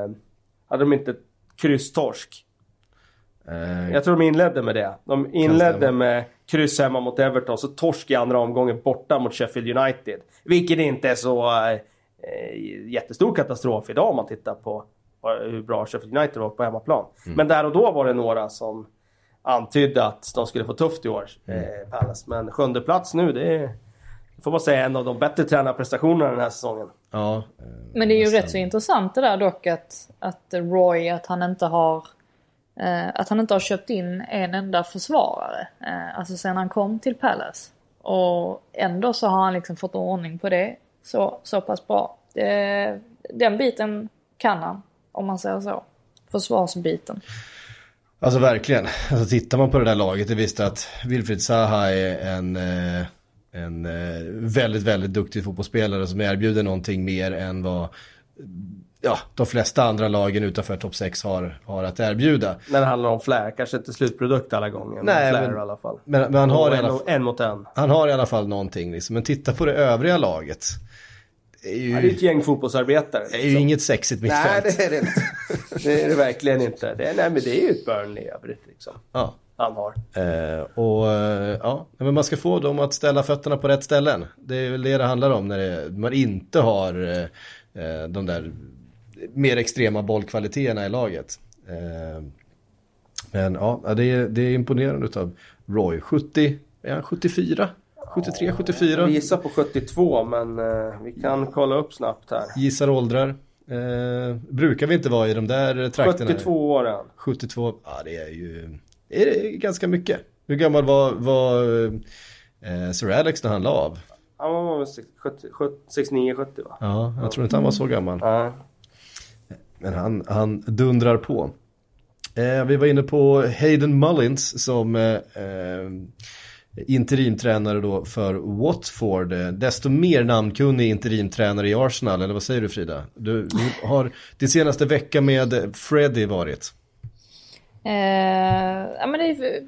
Speaker 3: hade de inte krysstorsk?
Speaker 2: Eh,
Speaker 3: Jag tror de inledde med det. De inledde med kryss hemma mot Everton, så torsk i andra omgången borta mot Sheffield United. Vilket inte är så eh, jättestor katastrof idag om man tittar på hur bra Sheffield United var på hemmaplan. Men där och då var det några som antydde att de skulle få tufft i år, eh, Palace. Men sjunde plats nu, det är, får man säga, en av de bättre tränarprestationerna den här säsongen.
Speaker 2: ja.
Speaker 4: Men det är ju
Speaker 2: nästan.
Speaker 4: rätt så intressant det där dock att, att Roy, att han inte har Eh, att han inte har köpt in en enda försvarare. Eh, alltså sen han kom till Palace. Och ändå så har han liksom fått ordning på det så, så pass bra. Den biten kan han, om man säger så. Försvarsbiten.
Speaker 2: Alltså verkligen. Alltså tittar man på det där laget, det visste att Wilfried Zaha är en, eh, en eh, väldigt, väldigt duktig fotbollsspelare som erbjuder någonting mer än vad ja, de flesta andra lagen utanför topp 6 har, har att erbjuda.
Speaker 3: När det handlar om Flair, kanske inte slutprodukt alla gånger,
Speaker 2: Nej,
Speaker 3: men Flair
Speaker 2: men-
Speaker 3: i alla fall.
Speaker 2: Men, men han, har
Speaker 3: Och
Speaker 2: i alla,
Speaker 3: en, en mot en.
Speaker 2: han har i alla fall någonting liksom. Men titta på det övriga laget. Det är ju,
Speaker 3: Ja, det är ett gäng fotbollsarbetare.
Speaker 2: det är ju inget sexigt
Speaker 3: Nej,
Speaker 2: mittfält.
Speaker 3: det är det inte. Det är det verkligen inte. Det är, nej, men det är ju ett Burnley i övrigt liksom.
Speaker 2: Ja.
Speaker 3: Han har.
Speaker 2: Eh, och eh, ja, men man ska få dem att ställa fötterna på rätt ställen. Det är väl det det handlar om när det, man inte har eh, eh, de där mer extrema bollkvaliteterna i laget. Eh, men ja, det är, det är imponerande utav Roy. 70, är han 74? 73, 74?
Speaker 3: Vi gissar på 72, men eh, vi kan kolla upp snabbt här.
Speaker 2: Gissar åldrar. Eh, brukar vi inte vara i de där trakterna?
Speaker 3: 72 år är han.
Speaker 2: 72, ja det är ju är det ganska mycket. Hur gammal var, var eh, Sir Alex när han la av?
Speaker 3: Han var väl 69-70 va?
Speaker 2: Ja, jag tror inte han var så gammal.
Speaker 3: Ja.
Speaker 2: Men han, han dundrar på. Eh, vi var inne på Hayden Mullins som eh, eh, interimtränare då för Watford. Desto mer namnkunnig interimtränare i Arsenal, eller vad säger du Frida? Du, du har din senaste vecka med Freddie varit.
Speaker 4: Eh, ja, men det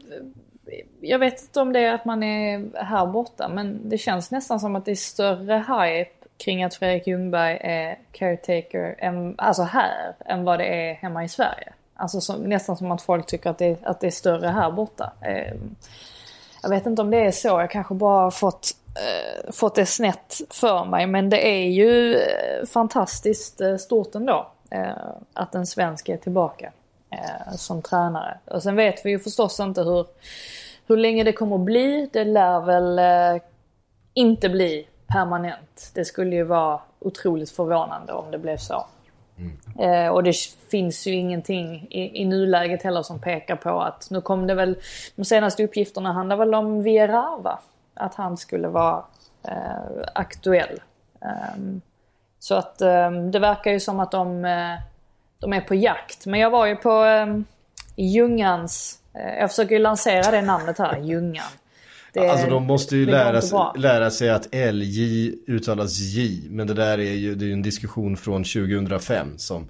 Speaker 4: jag vet inte om det är att man är här borta men det känns nästan som att det är större hype kring att Fredrik Ljungberg är caretaker än, alltså här än vad det är hemma i Sverige. Alltså som, nästan som att folk tycker att det, att det är större här borta. Eh, jag vet inte om det är så, jag kanske bara har fått, eh, fått det snett för mig. Men det är ju eh, fantastiskt eh, stort ändå eh, att en svensk är tillbaka eh, som tränare. Och sen vet vi ju förstås inte hur, hur länge det kommer att bli. Det lär väl inte bli permanent. Det skulle ju vara otroligt förvånande om det blev så. Eh, och det finns ju ingenting i, i nuläget heller som pekar på att nu kom det väl, de senaste uppgifterna handlar väl om Vierava. Att han skulle vara eh, aktuell. Ehm, så att ehm, det verkar ju som att de, eh, de är på jakt. Men jag var ju på um, Ljungans, eh, jag försöker ju lansera det namnet här, Ljungan. Det-
Speaker 2: Alltså de måste ju lära, lära sig att LJ uttalas J. Men det där är ju, det är en diskussion från 2005 som...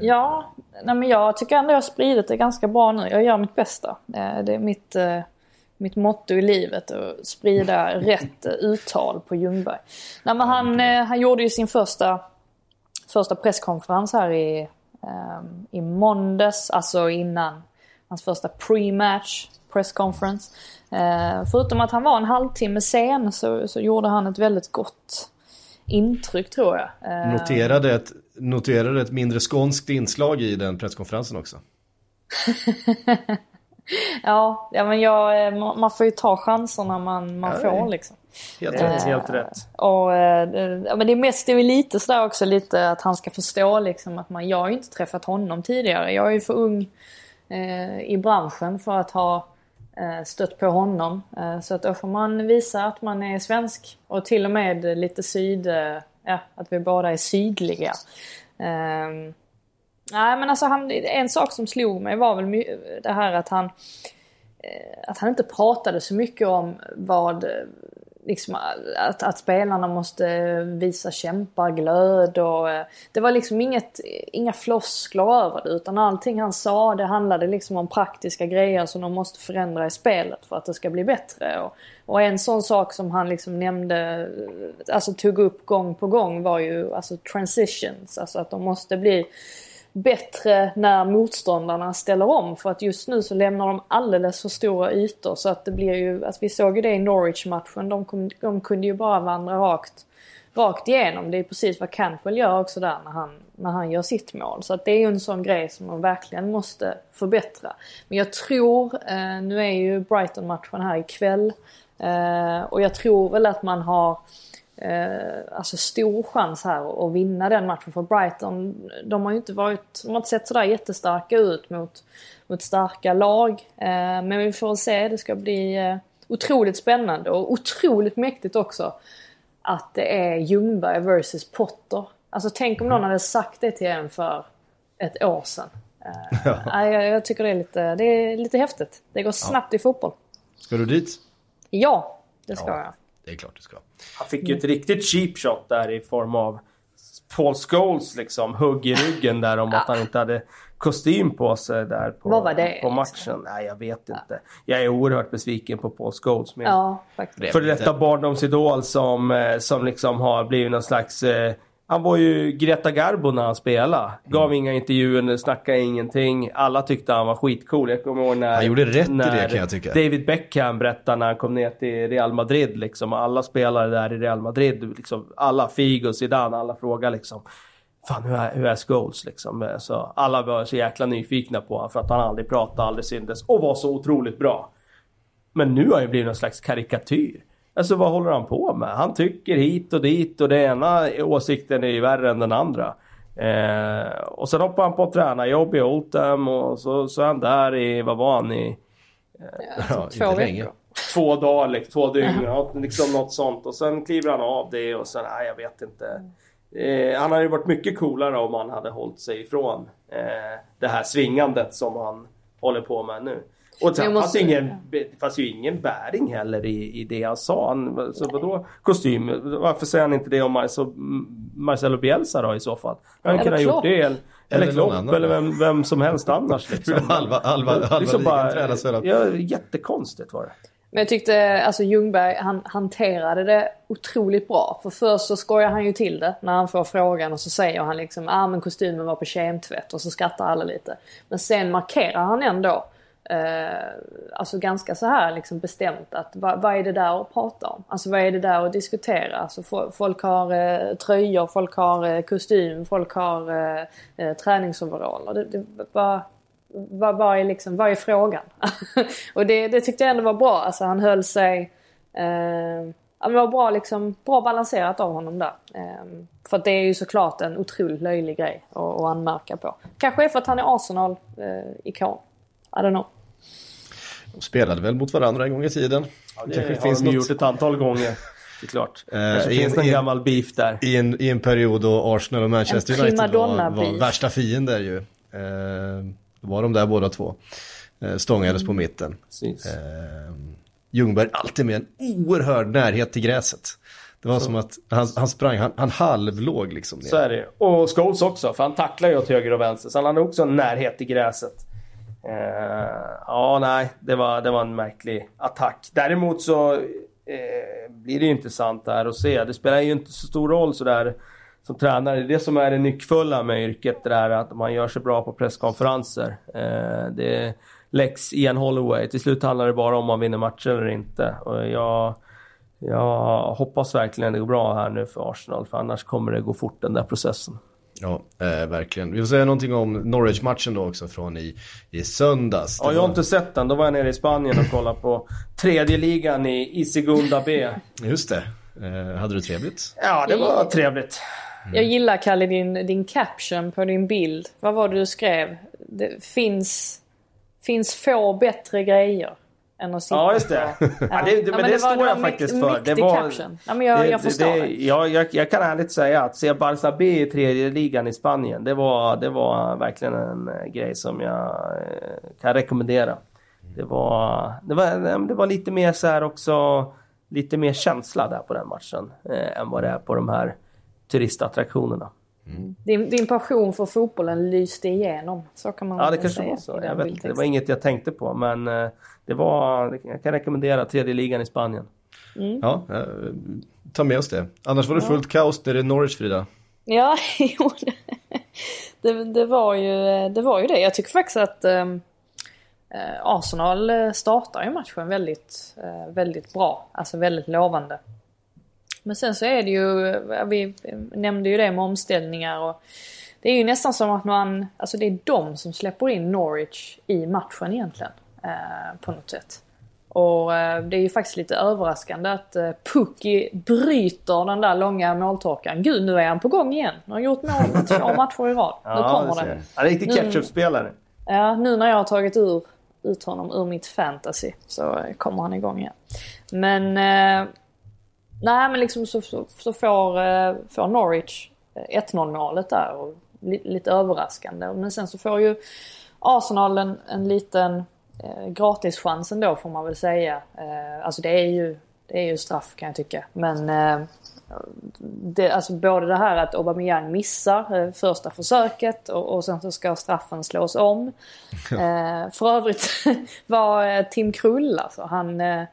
Speaker 4: Ja, nej men jag tycker ändå jag har spridit det ganska bra nu. Jag gör mitt bästa. Eh, Det är mitt, eh, mitt motto i livet att sprida rätt eh, uttal på Ljungberg. Nej, men han, eh, han gjorde ju sin första, första presskonferens här i, eh, i måndags, alltså innan hans första pre-match pressconference. Eh, Förutom att han var en halvtimme sen så, så gjorde han ett väldigt gott intryck tror jag. Eh,
Speaker 2: Noterade ett, noterade ett mindre skånskt inslag i den presskonferensen också.
Speaker 4: Ja, ja men jag, eh, ma- man får ju ta chanserna man, man
Speaker 2: Ja,
Speaker 4: får liksom.
Speaker 2: Helt rätt.
Speaker 3: rätt. Helt rätt.
Speaker 4: Och, eh, men det är mest det är lite sådär också lite att han ska förstå liksom att man, jag har ju inte träffat honom tidigare. Jag är ju för ung eh, i branschen för att ha eh, Eh, stött på honom. Eh, så att då får man visa att man är svensk och till och med lite syd, eh, ja att vi båda är sydliga. Ehm, nej men alltså han, en sak som slog mig var väl det här att han att han inte pratade så mycket om vad liksom, att, att spelarna måste visa kämpaglöd och eh, det var liksom inget, inga floskler över det utan allting han sa det handlade liksom om praktiska grejer som de måste förändra i spelet för att det ska bli bättre. Och, och en sån sak som han liksom nämnde, alltså tog upp gång på gång var ju alltså transitions, alltså att de måste bli bättre när motståndarna ställer om. För att just nu så lämnar de alldeles för stora ytor. Så att det blir ju, alltså vi såg ju det i Norwich-matchen. De, kom, de kunde ju bara vandra rakt, rakt igenom. Det är precis vad Cantwell gör också där när han, när han gör sitt mål. Så att det är ju en sån grej som de verkligen måste förbättra. Men jag tror, eh, nu är ju Brighton-matchen här ikväll. Eh, och jag tror väl att man har eh, alltså stor chans här att vinna den matchen. För Brighton, de har ju inte varit, de har inte sett sådär jättestarka ut mot, mot starka lag. Eh, men vi får se, det ska bli eh, otroligt spännande och otroligt mäktigt också. Att det är Ljungberg versus Potter. Alltså tänk om någon hade sagt det till en för ett år sedan. Eh, nej, jag, jag tycker det är, lite, det är lite häftigt. Det går snabbt i fotboll.
Speaker 2: Ska du dit?
Speaker 4: Ja, det ska
Speaker 2: Ja.
Speaker 4: jag.
Speaker 2: Det är klart du ska.
Speaker 3: Han fick ju ett riktigt cheap shot där i form av Paul Scholes liksom hugg i ryggen där om att han inte hade kostym på sig där på,
Speaker 4: Vad var det,
Speaker 3: på
Speaker 4: liksom?
Speaker 3: matchen. Nej, jag vet inte. Jag är oerhört besviken på Paul Scholes. Min
Speaker 4: Ja, faktiskt.
Speaker 3: för detta barndomsidol som, eh, som liksom har blivit någon slags... Eh, han var ju Greta Garbo när han spelade. Gav inga intervjuer, snackade ingenting. Alla tyckte han var skitcool. Jag kommer ihåg när...
Speaker 2: Han gjorde rätt i det,
Speaker 3: när
Speaker 2: kan jag tycka.
Speaker 3: David Beckham berättade när han kom ner till Real Madrid. Liksom, alla spelare där i Real Madrid, liksom, alla Figo, Zidane, alla frågade liksom... Fan, hur är, hur är Scholes liksom? Så alla var så jäkla nyfikna på honom för att han aldrig pratade, aldrig syntes och var så otroligt bra. Men nu har han ju blivit någon slags karikatyr. Alltså vad håller han på med? Han tycker hit och dit och det ena åsikten är ju värre än den andra. Eh, och sen hoppar han på tränarjobb i Oldham och så, så är han där i, vad var han i?
Speaker 2: Ja,
Speaker 4: Två veckor.
Speaker 3: Två dagar, liksom, två dygn, ja, liksom något sånt. Och sen kliver han av det och sen, nej jag vet inte. Eh, han hade ju varit mycket coolare om han hade hållit sig ifrån eh, det här svingandet som han håller på med nu. Och sen
Speaker 4: Jag
Speaker 3: fanns,
Speaker 4: måste-
Speaker 3: ingen, det fanns ju ingen bäring heller i, i det han sa. Han, så vadå kostym? Varför säger han inte det om Marcelo, Marcelo Bielsa då i så fall? Han
Speaker 4: Eller
Speaker 3: kunde ha gjort det. Eller, eller Klopp
Speaker 2: annan.
Speaker 3: eller vem, vem som helst annars. Liksom.
Speaker 2: Halva- halva- halva
Speaker 3: liksom bara, ja, Jättekonstigt var det.
Speaker 4: Men jag tyckte alltså Ljungberg han hanterade det otroligt bra. För först så skojar han ju till det när han får frågan och så säger han liksom ah men kostymen var på kemtvätt och så skrattar alla lite. Men sen markerar han ändå eh, alltså ganska så här liksom bestämt att vad, vad är det där att prata om? Alltså vad är det där att diskutera? Alltså fo- folk har eh, tröjor, folk har eh, kostym, folk har eh, eh träningsoveraller. Det, det, vad, va, vad, är liksom, vad är frågan? och det, det tyckte jag ändå var bra. Alltså han höll sig... Eh, det var bra, liksom, bra balanserat av honom där. Ehm, för att det är ju såklart en otroligt löjlig grej att, att anmärka på. Kanske är för att han är Arsenal-ikon. Eh, I don't know.
Speaker 2: De spelade väl mot varandra en gång i tiden.
Speaker 3: Det
Speaker 2: Kanske
Speaker 3: har
Speaker 2: finns
Speaker 3: de ju
Speaker 2: något-
Speaker 3: gjort ett antal gånger. Det är klart. Kanske
Speaker 2: i
Speaker 3: finns
Speaker 2: en- en-
Speaker 3: gammal beef där.
Speaker 2: I en, I en period då Arsenal och Manchester
Speaker 4: En
Speaker 2: United var, var värsta fiender ju. Eh, då var de där båda två. Eh, stångades på mitten.
Speaker 3: Precis.
Speaker 2: Eh, Ljungberg alltid med en oerhörd närhet till gräset. Det var som att han, han sprang, han, han halvlåg liksom ner.
Speaker 3: Så är det Och Scholes också, för han tacklar ju åt höger och vänster. Så han hade också en närhet till gräset. Eh, ja, nej, det var, det var en märklig attack. Däremot så eh, blir det ju intressant där att se. Det spelar ju inte så stor roll sådär som tränare. Det är det som är det nyckfulla med yrket. Det där att man gör sig bra på presskonferenser. Eh, det läggs Ian Holloway. Till slut handlar det bara om man vinner matcher eller inte. Och jag... Jag hoppas verkligen det går bra här nu för Arsenal, för annars kommer det gå fort den där processen.
Speaker 2: Ja, eh, verkligen. Vi får säga någonting om Norwich-matchen då också från i, i söndags.
Speaker 3: Ja, jag har inte sett den. Då var jag nere i Spanien och kollade på tredje ligan i, i Segunda B.
Speaker 2: Just det. Eh, hade du trevligt?
Speaker 3: Ja, det var trevligt.
Speaker 4: Jag gillar Kalle din, din caption på din bild. Vad var det du skrev? Det finns, finns få bättre grejer. Än att sitta
Speaker 3: Ja, just det.
Speaker 4: på-
Speaker 3: Ja, det, det, men det,
Speaker 4: var-
Speaker 3: står jag faktiskt för. Det var,
Speaker 4: caption. Ja, men jag, jag förstår det.
Speaker 3: Ja, jag, jag kan ärligt säga att se Barça B i tredje ligan i Spanien, det var, det var verkligen en eh, grej som jag eh, kan rekommendera. Det var, det var, det var lite mer så här också, lite mer känsla där på den matchen eh, än vad det är på de här turistattraktionerna.
Speaker 4: Din, din passion för fotbollen lyste igenom. Så kan man
Speaker 3: Ja, det kanske
Speaker 4: säga
Speaker 3: var så.
Speaker 4: i
Speaker 3: Jag
Speaker 4: den
Speaker 3: vet, det var inget jag tänkte på, men eh, det var, jag kan rekommendera tredje ligan i Spanien.
Speaker 2: Ja, eh, ta med oss det. Annars var det fullt kaos där det är Norwich Frida.
Speaker 4: Ja, jo, det, det, var ju, det var ju det. Jag tycker faktiskt att eh, Arsenal startar ju matchen väldigt, väldigt bra. Alltså väldigt lovande. Men sen så är det ju, vi nämnde ju det med omställningar och det är ju nästan som att man, alltså det är de som släpper in Norwich i matchen egentligen. Eh, på något sätt. Och eh, det är ju faktiskt lite överraskande att eh, bryter den där långa måltorkan. Gud, nu är han på gång igen. Nu har han gjort mål två matcher i rad. nu kommer
Speaker 3: ser
Speaker 4: det.
Speaker 3: Han är riktig ketchup-spelare.
Speaker 4: Ja, nu när jag har tagit ur, ut honom ur mitt fantasy så eh, kommer han igång igen. Men... Eh, nej, men liksom så, så, så får, eh, får Norwich eh, 1-0 målet där. Och li, lite överraskande. Men sen så får ju Arsenal en, en liten eh, gratischans ändå får man väl säga. Eh, alltså det är ju, det är ju straff kan jag tycka. Men eh, det, alltså både det här att Aubameyang missar eh, första försöket och, och sen så ska straffen slås om. Eh, för övrigt var eh, Tim Krull alltså, han, eh,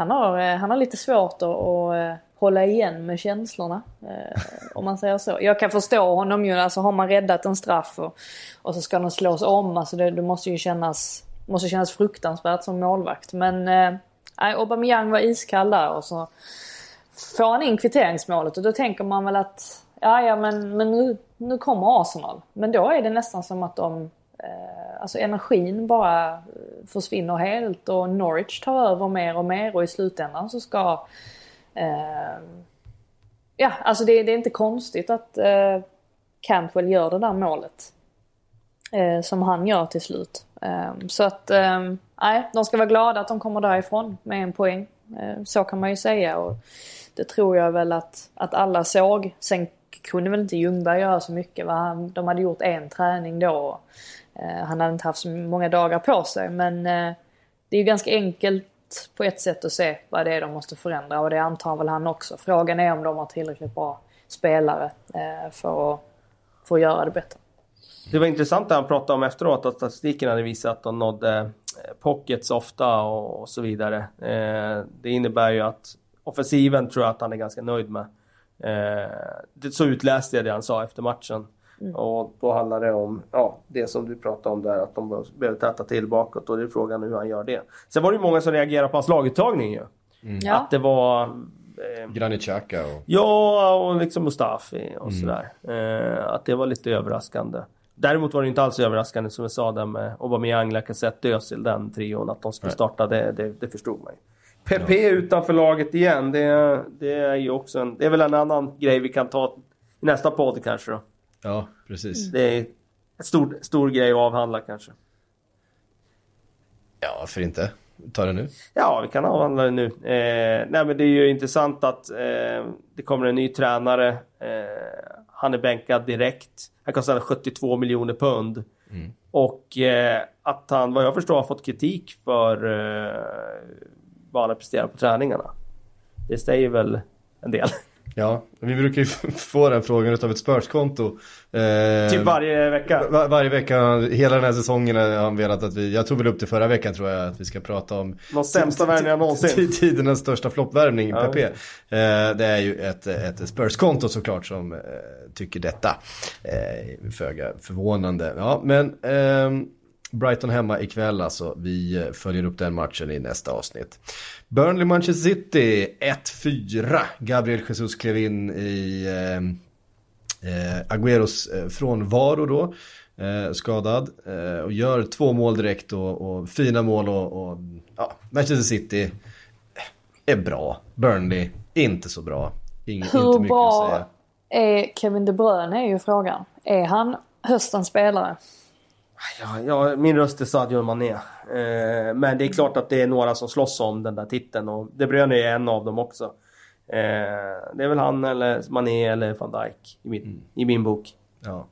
Speaker 4: han, har, eh, han har lite svårt att, att eh, hålla igen med känslorna. Eh, om man säger så. Jag kan förstå honom ju, alltså har man räddat en straff och, och så ska den slås om, alltså det, det måste ju kännas, måste kännas fruktansvärt som målvakt. Men eh, Aubameyang var iskall där och så får han in kvitteringsmålet och då tänker man väl att ja, ja men, men nu, nu kommer Arsenal. Men då är det nästan som att de, eh, alltså energin bara eh, försvinner helt och Norwich tar över mer och mer och i slutändan så ska eh, Ja, alltså det, det är inte konstigt att eh, Cantwell gör det där målet. Eh, som han gör till slut. Eh, så att, eh, nej, de ska vara glada att de kommer därifrån med en poäng. Eh, så kan man ju säga. Och det tror jag väl att, att alla såg. Sen kunde väl inte Ljungberg göra så mycket. Va? De hade gjort en träning då. Eh, han hade inte haft så många dagar på sig. Men eh, det är ju ganska enkelt på ett sätt att se vad det är de måste förändra. Och det antar väl han också. Frågan är om de har tillräckligt bra spelare eh, för, att, för att göra det bättre.
Speaker 3: Det var intressant det han pratade om efteråt, att statistiken hade visat att de nådde eh, pockets ofta och, så vidare. Eh, det innebär ju att offensiven tror jag att han är ganska nöjd med. Eh, det, så utläste jag det han sa efter matchen. Och då handlar det om ja, det som du pratade om där, att de be- behöver täta till bakåt och det är frågan hur han gör det. Sen var det ju många som reagerade på hans laguttagning ju.
Speaker 4: Ja.
Speaker 3: Att det var... Eh,
Speaker 2: Granit Xhaka och...
Speaker 3: Ja, och liksom Mustafi och
Speaker 2: Mm.
Speaker 3: sådär. Eh, att det var lite överraskande. Däremot var det inte alls överraskande som jag sa där med Aubameyang, Lacazette, Özil, den trion. Att de skulle starta, det, det, det förstod man ju. PP utanför laget igen, det, det är ju också en... Det är väl en annan grej vi kan ta i nästa podd kanske då.
Speaker 2: Ja, precis.
Speaker 3: Det är en stor, stor grej att avhandla kanske.
Speaker 2: Ja, varför inte? Ta det nu.
Speaker 3: Ja, vi kan avhandla det nu. Eh, nej, men det är ju intressant att eh, det kommer en ny tränare. Eh, han är bänkad direkt. Han kostar 72 miljoner pund. Och eh, att han, vad jag förstår, har fått kritik för har presterat på träningarna. Det säger väl en del.
Speaker 2: Ja, vi brukar ju få den frågan utav ett Spurs-konto. Eh,
Speaker 3: typ varje vecka.
Speaker 2: Var, varje vecka, hela den här säsongen har han velat att vi, jag tror väl upp till förra veckan tror jag att vi ska prata om
Speaker 3: De sämsta värvningarna någonsin.
Speaker 2: Tidernas största floppvärvning,
Speaker 3: Ja,
Speaker 2: PP. Eh, det är ju ett, ett Spurs-konto såklart som eh, tycker detta. Eh, föga förvånande. Ja, men ehm, Brighton hemma ikväll alltså. Vi eh, följer upp den matchen i nästa avsnitt. Burnley Manchester City 1-4. Gabriel Jesus klev in i ehm, eh, Agüeros eh, frånvaro då. Eh, skadad. Eh, och gör två mål direkt och, och fina mål och, och ja, Manchester City är bra. Burnley inte så bra. Ing, inte
Speaker 4: Hur
Speaker 2: mycket att säga.
Speaker 4: bra är Kevin De Bruyne är ju frågan. Är han höstens spelare?
Speaker 3: Ja, ja, min röst är Sadio Mané. Eh, men det är klart att det är några som slåss om den där titeln och De Bruyne är en av dem också. Eh, det är väl han eller Mané eller van Dijk i min, mm. i min bok.
Speaker 2: Ja.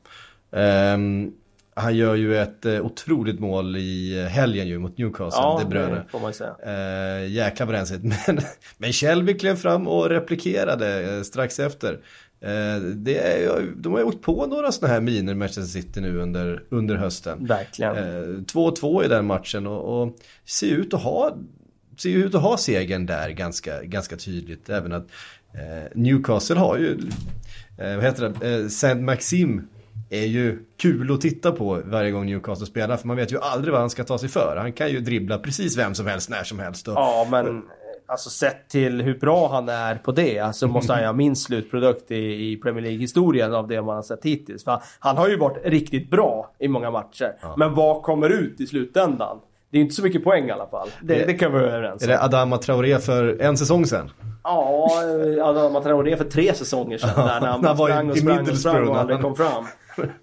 Speaker 2: Um, han gör ju ett uh, otroligt mål i helgen ju mot Newcastle,
Speaker 3: ja,
Speaker 2: De Bruyne.
Speaker 3: det får man säga.
Speaker 2: Uh, jäkla vad Men, men Shelby klev fram och replikerade uh, strax efter. Eh, det är, de har gjort på några sådana här miner Manchester City nu under, under hösten.
Speaker 3: Verkligen.
Speaker 2: 2-2 i den matchen och, och ser ut att ha ser ut att ha segern där ganska, ganska tydligt. Även att eh, Newcastle har ju, eh, vad heter det, eh, Saint Maxim är ju kul att titta på varje gång Newcastle spelar. För man vet ju aldrig vad han ska ta sig för. Han kan ju dribbla precis vem som helst när som helst. Och,
Speaker 3: ja, men alltså sett till hur bra han är på det, alltså måste han ju ha minst slutprodukt i, i Premier League-historien av det man har sett hittills. För han har ju varit riktigt bra i många matcher. Ja. Men vad kommer ut i slutändan? Det är inte så mycket poäng i alla fall. Det, det, det kan vi vara överens
Speaker 2: om. Är det Adama Traoré för en säsong sedan?
Speaker 3: Ja, Adama Traoré för tre säsonger sedan. där när han, han var sprang och sprang och sprang och aldrig kom fram.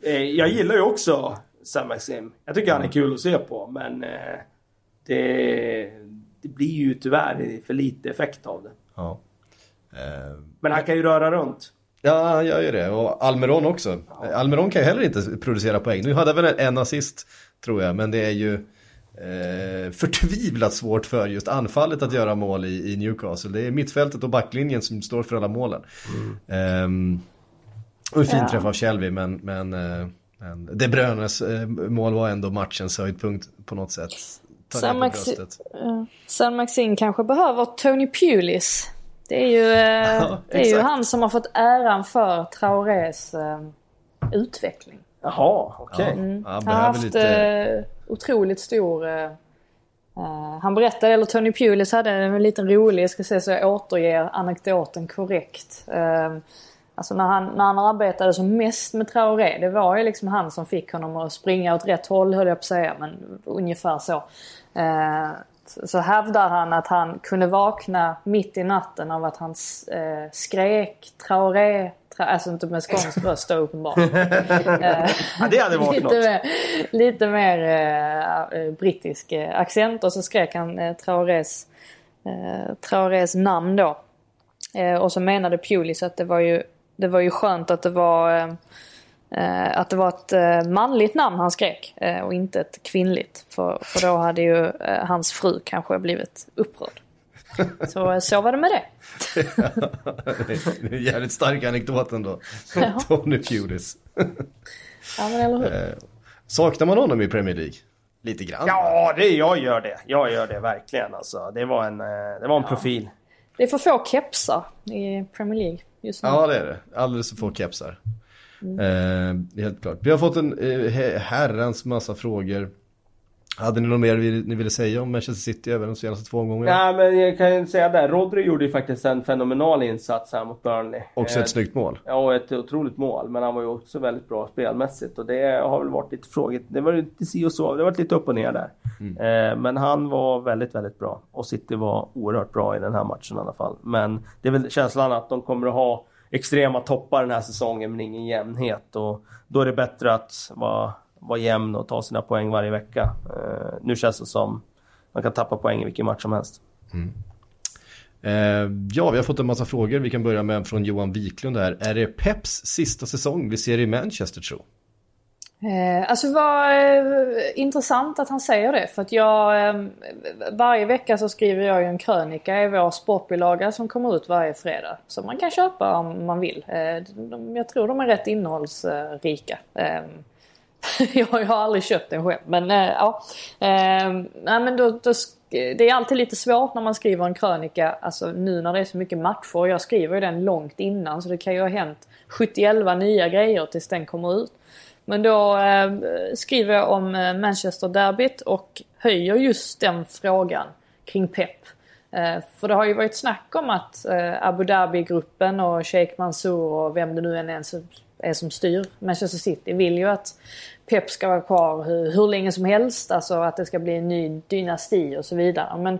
Speaker 3: Eh, jag gillar ju också Sam Maxim. Jag tycker han är kul att se på, men eh, det, det blir ju tyvärr för lite effekt av det. Ja. Eh, men han kan ju röra runt.
Speaker 2: Ja, han gör ju det. Och Almeron också. Ja. Almeron kan ju heller inte producera poäng. Nu hade väl en assist, tror jag, men det är ju eh, förtvivlat svårt för just anfallet att göra mål i, i, Newcastle. Det är mittfältet och backlinjen som står för alla målen. Mm. Eh, och en fin ja. träff av Shelby, men, men, eh, men De Bruynes eh, mål var ändå matchens höjdpunkt på något sätt.
Speaker 4: San, Maxi uh, San Maxin kanske behöver Tony Pulis. Det är ju, uh, ja, det är ju han som har fått äran för Traorés uh, utveckling.
Speaker 3: Jaha, okej. Okay.
Speaker 4: Mm. han har haft lite... otroligt stor... han berättade, eller Tony Pulis hade en liten rolig, jag ska se så jag återger anekdoten korrekt. Alltså när han, när han arbetade som mest med Traoré, det var ju liksom han som fick honom att springa åt rätt håll höll jag på att säga, men ungefär så. Eh, så hävdar han att han kunde vakna mitt i natten av att han eh, skrek Traoré, tra alltså inte med skånsk röst då uppenbarligen.
Speaker 3: Eh, ja, det hade varit
Speaker 4: lite
Speaker 3: något.
Speaker 4: Mer, lite mer eh, brittisk eh, accent och så skrek han eh, Traorés, eh, Traorés namn då. Eh, och så menade Pulis att det var ju det var ju skönt att det var eh, att det var ett eh, manligt namn han skrek eh, och inte ett kvinnligt. För, för då hade ju eh, hans fru kanske blivit upprörd. Så, så var det med det.
Speaker 2: det är en jävligt stark anekdot ändå. Ja. Tony Pulis.
Speaker 4: ja men eller hur.
Speaker 2: Saknar man honom i Premier League? Lite grann?
Speaker 3: Ja, det, jag gör det. Jag gör det verkligen alltså. Det var en, det var en ja. profil.
Speaker 4: Det är för få kepsar i Premier League
Speaker 2: just nu. Ja det är det. Alldeles för få kepsar. Mm. Eh, helt klart. Vi har fått en eh, herrans massa frågor. Hade ni något mer ni ville säga om Manchester City över de senaste två gångerna?
Speaker 3: Ja men jag kan ju säga det. Rodri gjorde ju faktiskt en fenomenal insats här mot Burnley.
Speaker 2: Också ett eh, snyggt mål.
Speaker 3: Ja och ett otroligt mål. Men han var ju också väldigt bra spelmässigt. Och det har väl varit lite frågigt. Det var lite si och så. Det har varit lite upp och ner där. Mm. Eh, men han var väldigt, väldigt bra. Och City var oerhört bra i den här matchen i alla fall. Men det är väl känslan att de kommer att ha extrema toppar den här säsongen men ingen jämnhet. Och då är det bättre att vara vara jämn och ta sina poäng varje vecka. Uh, nu känns det som man kan tappa poäng i vilken match som helst. Mm.
Speaker 2: Uh, ja, vi har fått en massa frågor. Vi kan börja med från Johan Wiklund här. Är det Peps sista säsong vi ser i Manchester tro?
Speaker 4: Eh, alltså vad eh, intressant att han säger det för att jag eh, varje vecka så skriver jag ju en krönika i vår sportbilaga som kommer ut varje fredag. Som man kan köpa om man vill. Eh, de, jag tror de är rätt innehållsrika. Jag har aldrig köpt den själv. Men äh, ja. Äh, nej, men då, då, det är alltid lite svårt när man skriver en krönika. Alltså nu när det är så mycket matcher. Jag skriver ju den långt innan. Så det kan ju ha hänt 71 nya grejer tills den kommer ut. Men då äh, skriver jag om eh, Manchester Derbyt och höjer just den frågan kring Pep. Ehm, för det har ju varit snack om att eh, Abu Dhabi-gruppen och Sheikh Mansour och vem det nu än är är som styr Manchester City vill ju att Pep ska vara kvar hur, hur länge som helst. Alltså att det ska bli en ny dynasti och så vidare. Men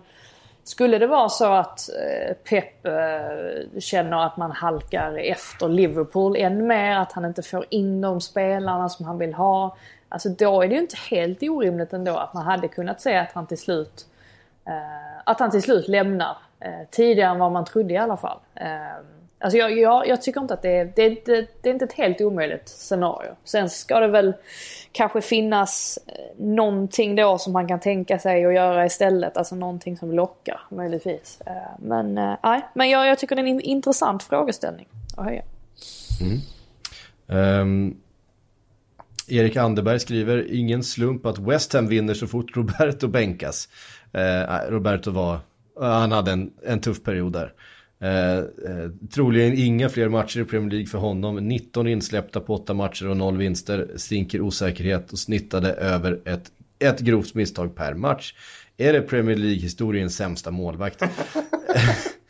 Speaker 4: skulle det vara så att eh, Pep eh, känner att man halkar efter Liverpool än mer, att han inte får in de spelarna som han vill ha. Alltså då är det ju inte helt orimligt ändå att man hade kunnat se att han till slut eh, att han till slut lämnar. Tidigare än vad man trodde i alla fall. Alltså jag, jag, jag, tycker inte att det är, det, det, det är inte ett helt omöjligt scenario. Sen ska det väl kanske finnas eh, någonting då som man kan tänka sig att göra istället. Alltså någonting som lockar möjligtvis. Eh, men eh, nej, men jag, jag tycker det är en intressant frågeställning att höja.
Speaker 2: Mm. Um, Erik Anderberg skriver, ingen slump att West Ham vinner så fort Roberto bänkas. Uh, Roberto var, han hade en, en tuff period där. Eh, eh, troligen inga fler matcher i Premier League för honom. 19 insläppta på 8 matcher och 0 vinster. Stinker osäkerhet och snittade över ett, ett grovt misstag per match. Är det Premier League-historiens sämsta målvakt?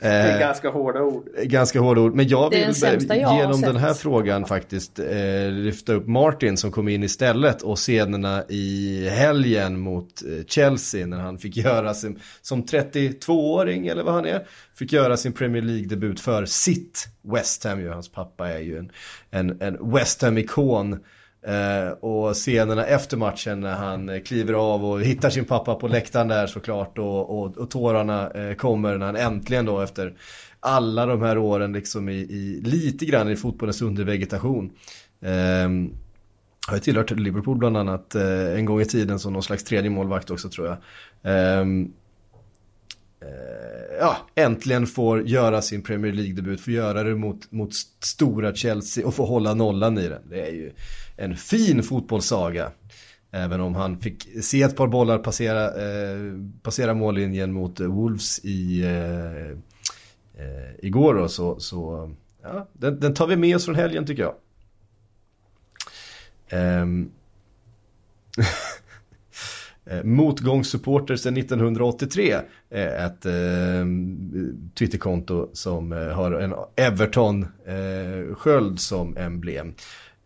Speaker 3: Det är eh, ganska hårda ord.
Speaker 2: Ganska hårda ord. Men jag vill jag genom den här frågan faktiskt eh, lyfta upp Martin som kom in istället och scenerna i helgen mot eh, Chelsea när han fick göra sin, som 32-åring eller vad han är, fick göra sin Premier League-debut för sitt West Ham. Hans pappa är ju en, en, en West Ham-ikon. Eh, och scenerna efter matchen när han eh, kliver av och hittar sin pappa på läktaren där såklart och, och, och tårarna eh, kommer när han äntligen då efter alla de här åren liksom i, i lite grann i fotbollens undervegetation. Eh, har ju tillhört Liverpool bland annat eh, en gång i tiden som någon slags tredje målvakt också tror jag. Ehm, Eh, ja, äntligen får göra sin Premier League-debut, får göra det mot, mot stora Chelsea och få hålla nollan i den. Det är ju en fin fotbollssaga. Även om han fick se ett par bollar passera, eh, passera mållinjen mot Wolves i, eh, eh, igår då, så, så ja, den, den, tar vi med oss från helgen tycker jag. Um, Motgångssupporter sedan 1983 är ett eh, Twitterkonto som har en Everton-sköld eh, som emblem.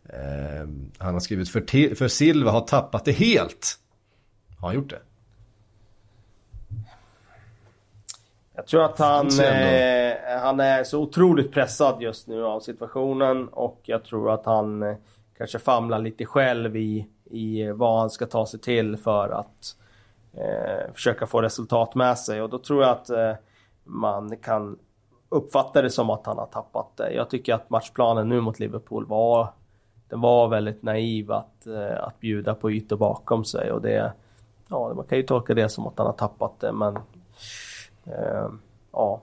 Speaker 2: Eh, han har skrivit för, för Silva har tappat det helt. Har han gjort det?
Speaker 3: Jag tror att han, eh, han är så otroligt pressad just nu av situationen och jag tror att han eh, kanske famlar lite själv i, i vad han ska ta sig till för att eh, försöka få resultat med sig och då tror jag att eh, man kan uppfatta det som att han har tappat det. Jag tycker att matchplanen nu mot Liverpool var den var väldigt naiv att, eh, att bjuda på ytor bakom sig och det... Ja, man kan ju tolka det som att han har tappat det men... Eh, ja.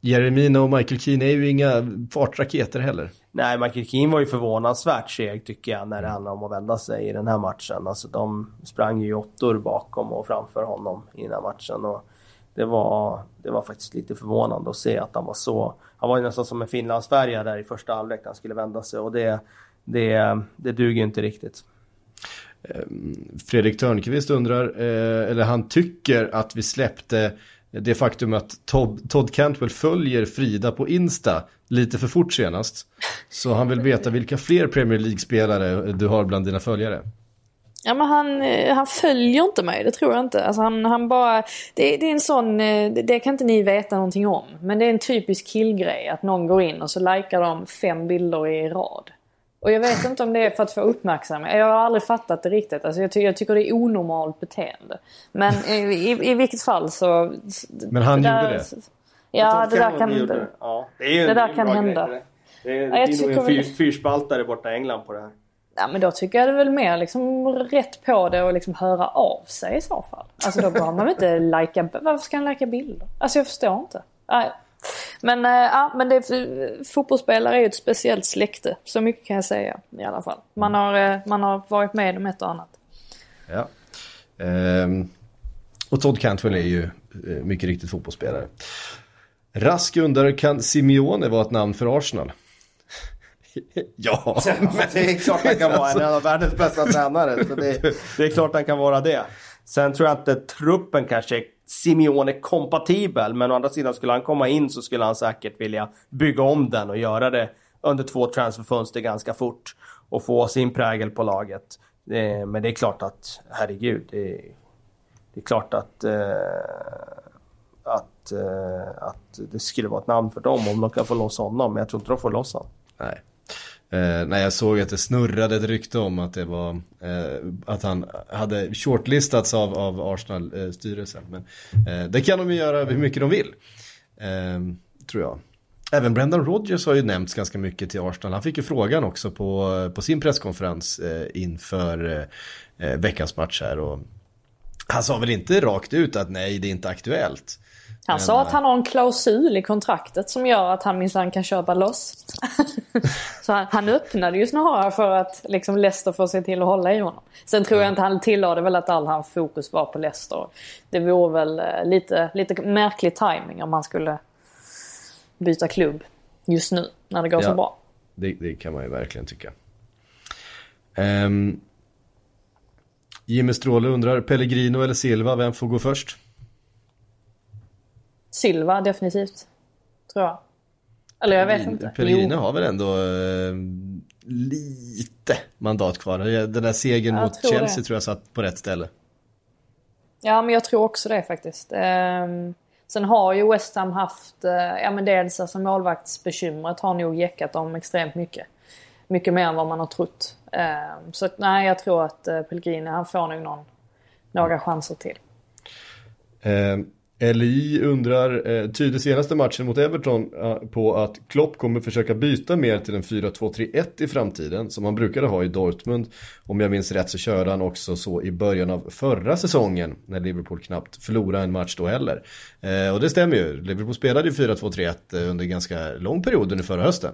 Speaker 2: Jeremina och Michael Keane är ju inga fartraketer heller.
Speaker 3: Nej, Michael Keane var ju förvånansvärt seg tycker jag när det handlar om att vända sig i den här matchen. Alltså de sprang ju åttor bakom och framför honom i den här matchen. Och det var, det var faktiskt lite förvånande att se att han var så... Han var ju nästan som en finlandsfärja där i första halvlek när han skulle vända sig och det det, det duger inte riktigt.
Speaker 2: Ehm, Fredrik Törnqvist undrar, eh, eller han tycker att vi släppte det faktum att Todd, Todd Cantwell följer Frida på Insta lite för fort senast. Så han vill veta vilka fler Premier League-spelare du har bland dina följare.
Speaker 4: Ja men han, eh, han följer inte mig, det tror jag inte. Alltså han, han bara, det, det är en sån, eh, det kan inte ni veta någonting om. Men det är en typisk killgrej att någon går in och så likar de fem bilder i rad. Och jag vet inte om det är för att få uppmärksamhet. Jag har aldrig fattat det riktigt. Alltså jag, ty jag tycker det är onormalt beteende. Men i, i, i vilket fall så...
Speaker 2: Men han där, gjorde det?
Speaker 4: Ja, det där kan, det, ja, det, är det där kan hända.
Speaker 3: Grej, det är, ja, det är nog en fyr, fyrspaltare borta i England på det här.
Speaker 4: Ja men då tycker jag det är väl mer liksom rätt på det och liksom höra av sig i så fall. Alltså då behöver man väl inte lajka... Varför ska han lajka bilder? Alltså jag förstår inte. Men, äh, ja, men det, fotbollsspelare är ju ett speciellt släkte. Så mycket kan jag säga i alla fall. Man har, äh, man har varit med om ett och annat.
Speaker 2: Ja. Ehm, och Todd Cantwell är ju eh, mycket riktigt fotbollsspelare. Rask undrar, kan Simeone vara ett namn för Arsenal?
Speaker 3: ja. det är klart han kan vara en av världens bästa tränare. Så det, det är klart han kan vara det. Sen tror jag inte truppen kanske är Simeone kompatibel. Men å andra sidan skulle han komma in så skulle han säkert vilja bygga om den och göra det under två transferfönster ganska fort. Och få sin prägel på laget. Eh, men det är klart att, herregud. Det är, det är klart att, eh, att, eh, att det skulle vara ett namn för dem om de kan få loss honom. Men jag tror inte de får loss honom.
Speaker 2: Nej. Eh, när jag såg att det snurrade ett rykte om att det var eh, att han hade shortlistats av, av Arsenal-styrelsen. Eh, Men eh, det kan de ju göra hur mycket de vill. Eh, tror jag. Även Brendan Rodgers har ju nämnts ganska mycket till Arsenal. Han fick ju frågan också på, på sin presskonferens eh, inför eh, veckans match här. Och han sa väl inte rakt ut att nej, det är inte aktuellt.
Speaker 4: Han sa att han har en klausul i kontraktet som gör att han minsann kan köpa loss. så han, han öppnade ju snarare för att liksom Leicester får se till att hålla i honom. Sen tror jag inte han tillade väl att all hans fokus var på Leicester. Det vore väl eh, lite, lite märklig timing om han skulle byta klubb just nu när det går
Speaker 2: Ja.
Speaker 4: så bra.
Speaker 2: Det, det kan man ju verkligen tycka. Um, Jimmy Stråle undrar, Pellegrino eller Silva, vem får gå först?
Speaker 4: Silva definitivt. Tror jag. Eller jag vet inte.
Speaker 2: Pellegrino har väl ändå eh, lite mandat kvar. Den där segern
Speaker 4: Jag
Speaker 2: mot
Speaker 4: tror
Speaker 2: Chelsea
Speaker 4: det.
Speaker 2: tror jag satt på rätt ställe.
Speaker 4: Ja, men jag tror också det faktiskt. Ehm, sen har ju West Ham haft, eh, ja men dels alltså målvaktsbekymret har nog jäckat dem extremt mycket. Mycket mer än vad man har trott. Ehm, så att, nej, jag tror att uh, Pellegrini, han får nog någon, några chanser till.
Speaker 2: Eh, LI undrar, eh, tyder senaste matchen mot Everton eh, på att Klopp kommer försöka byta mer till en 4-2-3-1 i framtiden som han brukade ha i Dortmund. Om jag minns rätt så körde han också så i början av förra säsongen när Liverpool knappt förlorade en match då heller. Eh, och det stämmer ju, Liverpool spelade ju 4-2-3-1 eh, under ganska lång period under förra hösten.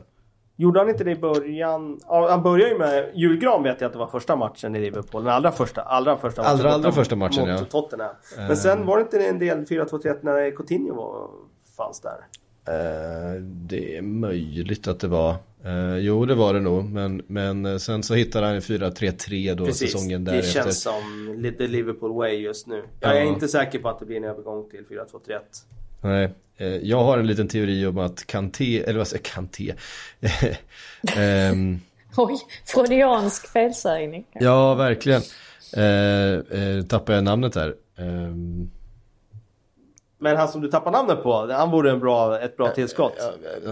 Speaker 3: Gjorde han inte det i början? Ja, han började ju med julgran vet jag att det var första matchen i Liverpool. Den allra första. Allra första matchen.
Speaker 2: Allra, allra första matchen,
Speaker 3: mot
Speaker 2: ja.
Speaker 3: Tottenham. Men sen var det inte en del 4-2-3-1 när Coutinho var, fanns där?
Speaker 2: Eh, det är möjligt att det var. Eh, jo, det var det nog. Men, men eh, sen så hittade han en 4-3-3 då säsongen
Speaker 3: det
Speaker 2: därefter.
Speaker 3: känns som lite Liverpool way just nu. Jag är inte säker på att det blir en övergång till 4-2-3-1.
Speaker 2: Nej, eh, jag har en liten teori om att Kanté, eller vad säger Kanté? Ehm,
Speaker 4: Oj, freudiansk felsägning.
Speaker 2: ja, verkligen. Eh, eh, tappar jag namnet här. Ehm,
Speaker 3: Men han som du tappar namnet på, han vore en bra, ett bra tillskott.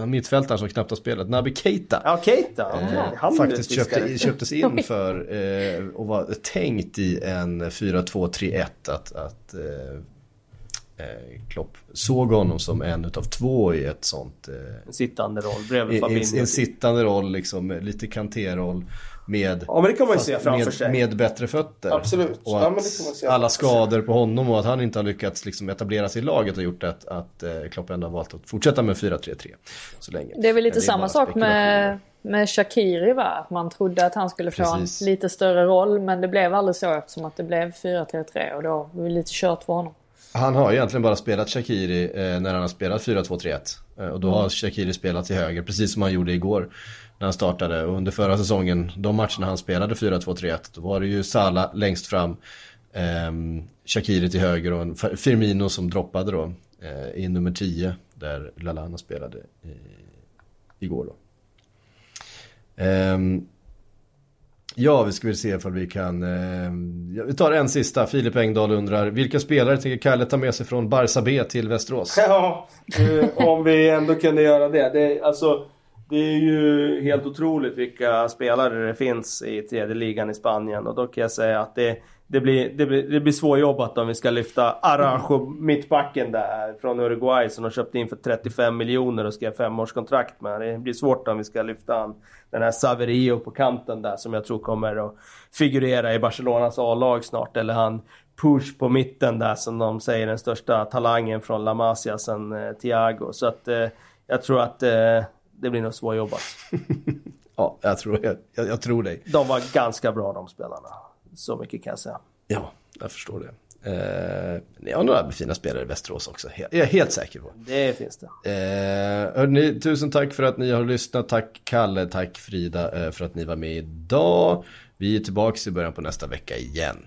Speaker 2: mittfältaren som knappt har spelat, Naby Keita.
Speaker 3: Ja, Keita.
Speaker 2: Eh,
Speaker 3: Han
Speaker 2: faktiskt köpte, köptes in för eh, och var tänkt i en 4-2-3-1 att, att eh, eh, Klopp såg honom som en utav två i ett sånt eh,
Speaker 3: En sittande roll bredvid
Speaker 2: i,
Speaker 3: Fabinho.
Speaker 2: en, en sittande roll liksom, lite kanté-roll med,
Speaker 3: Ja, men det kan man ju se framför
Speaker 2: med,
Speaker 3: sig.
Speaker 2: med bättre fötter.
Speaker 3: Absolut.
Speaker 2: Och
Speaker 3: Ja,
Speaker 2: att
Speaker 3: men det kan man se
Speaker 2: alla skador på honom och att han inte har lyckats liksom etablera sig i laget har gjort att, att eh, Klopp ändå har valt att fortsätta med 4-3-3 så länge.
Speaker 4: Det är väl lite
Speaker 2: Men
Speaker 4: samma sak med, med Shakiri va? Att man trodde att han skulle få
Speaker 2: Precis.
Speaker 4: en lite större roll men det blev aldrig så eftersom att det blev 4-3-3 och då var det lite kört för honom.
Speaker 2: Han har egentligen bara spelat Shakiri eh, när han har spelat 4-2-3-1. Eh, och då har Shakiri spelat till höger, precis som han gjorde igår. När han startade. Och under förra säsongen, de matcherna han spelade 4-2-3-1, då var det ju Salah längst fram. ehm, Shakiri till höger och en Firmino som droppade då. Eh, i nummer 10, där Lallana spelade i, igår då. Ehm, Ja, vi ska väl se ifall vi kan... Eh, ja, vi tar en sista. Filip Engdahl undrar, vilka spelare tänker Kalle ta med sig från Barça B till Västerås?
Speaker 3: Ja, eh, om vi ändå kunde göra det. det. Alltså, det är ju helt otroligt vilka spelare det finns i tredje ligan i Spanien. Och då kan jag säga att det, det, blir, det, blir, det blir svårjobbat om vi ska lyfta Araujo, mittbacken där från Uruguay som de köpte in för 35 miljoner och skrev femårskontrakt med. Det blir svårt om vi ska lyfta han, den här Saverio på kanten där som jag tror kommer att figurera i Barcelonas A-lag snart. Eller han Push på mitten där som de säger den största talangen från La Masia sen eh, Thiago. Så att eh, jag tror att eh, det blir nog svårjobbat.
Speaker 2: Ja, jag tror, jag, jag, jag tror dig.
Speaker 3: De var ganska bra de spelarna. Så mycket kan jag säga.
Speaker 2: Ja, jag förstår det. Eh, ni har några fina spelare i Västerås också, jag är helt säker på.
Speaker 3: Det finns det.
Speaker 2: Eh, hörni, tusen tack för att ni har lyssnat. Tack Kalle, tack Frida eh, för att ni var med idag. Vi är tillbaka i början på nästa vecka igen.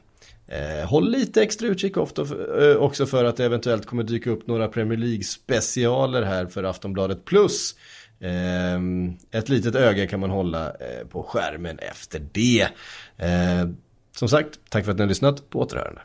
Speaker 2: Eh, håll lite extra utkik eh, också för att det eventuellt kommer dyka upp några Premier League specialer här för Aftonbladet Plus. Eh, ett litet öga kan man hålla eh, på skärmen efter det. Som sagt, tack för att ni har lyssnat. På återhörande.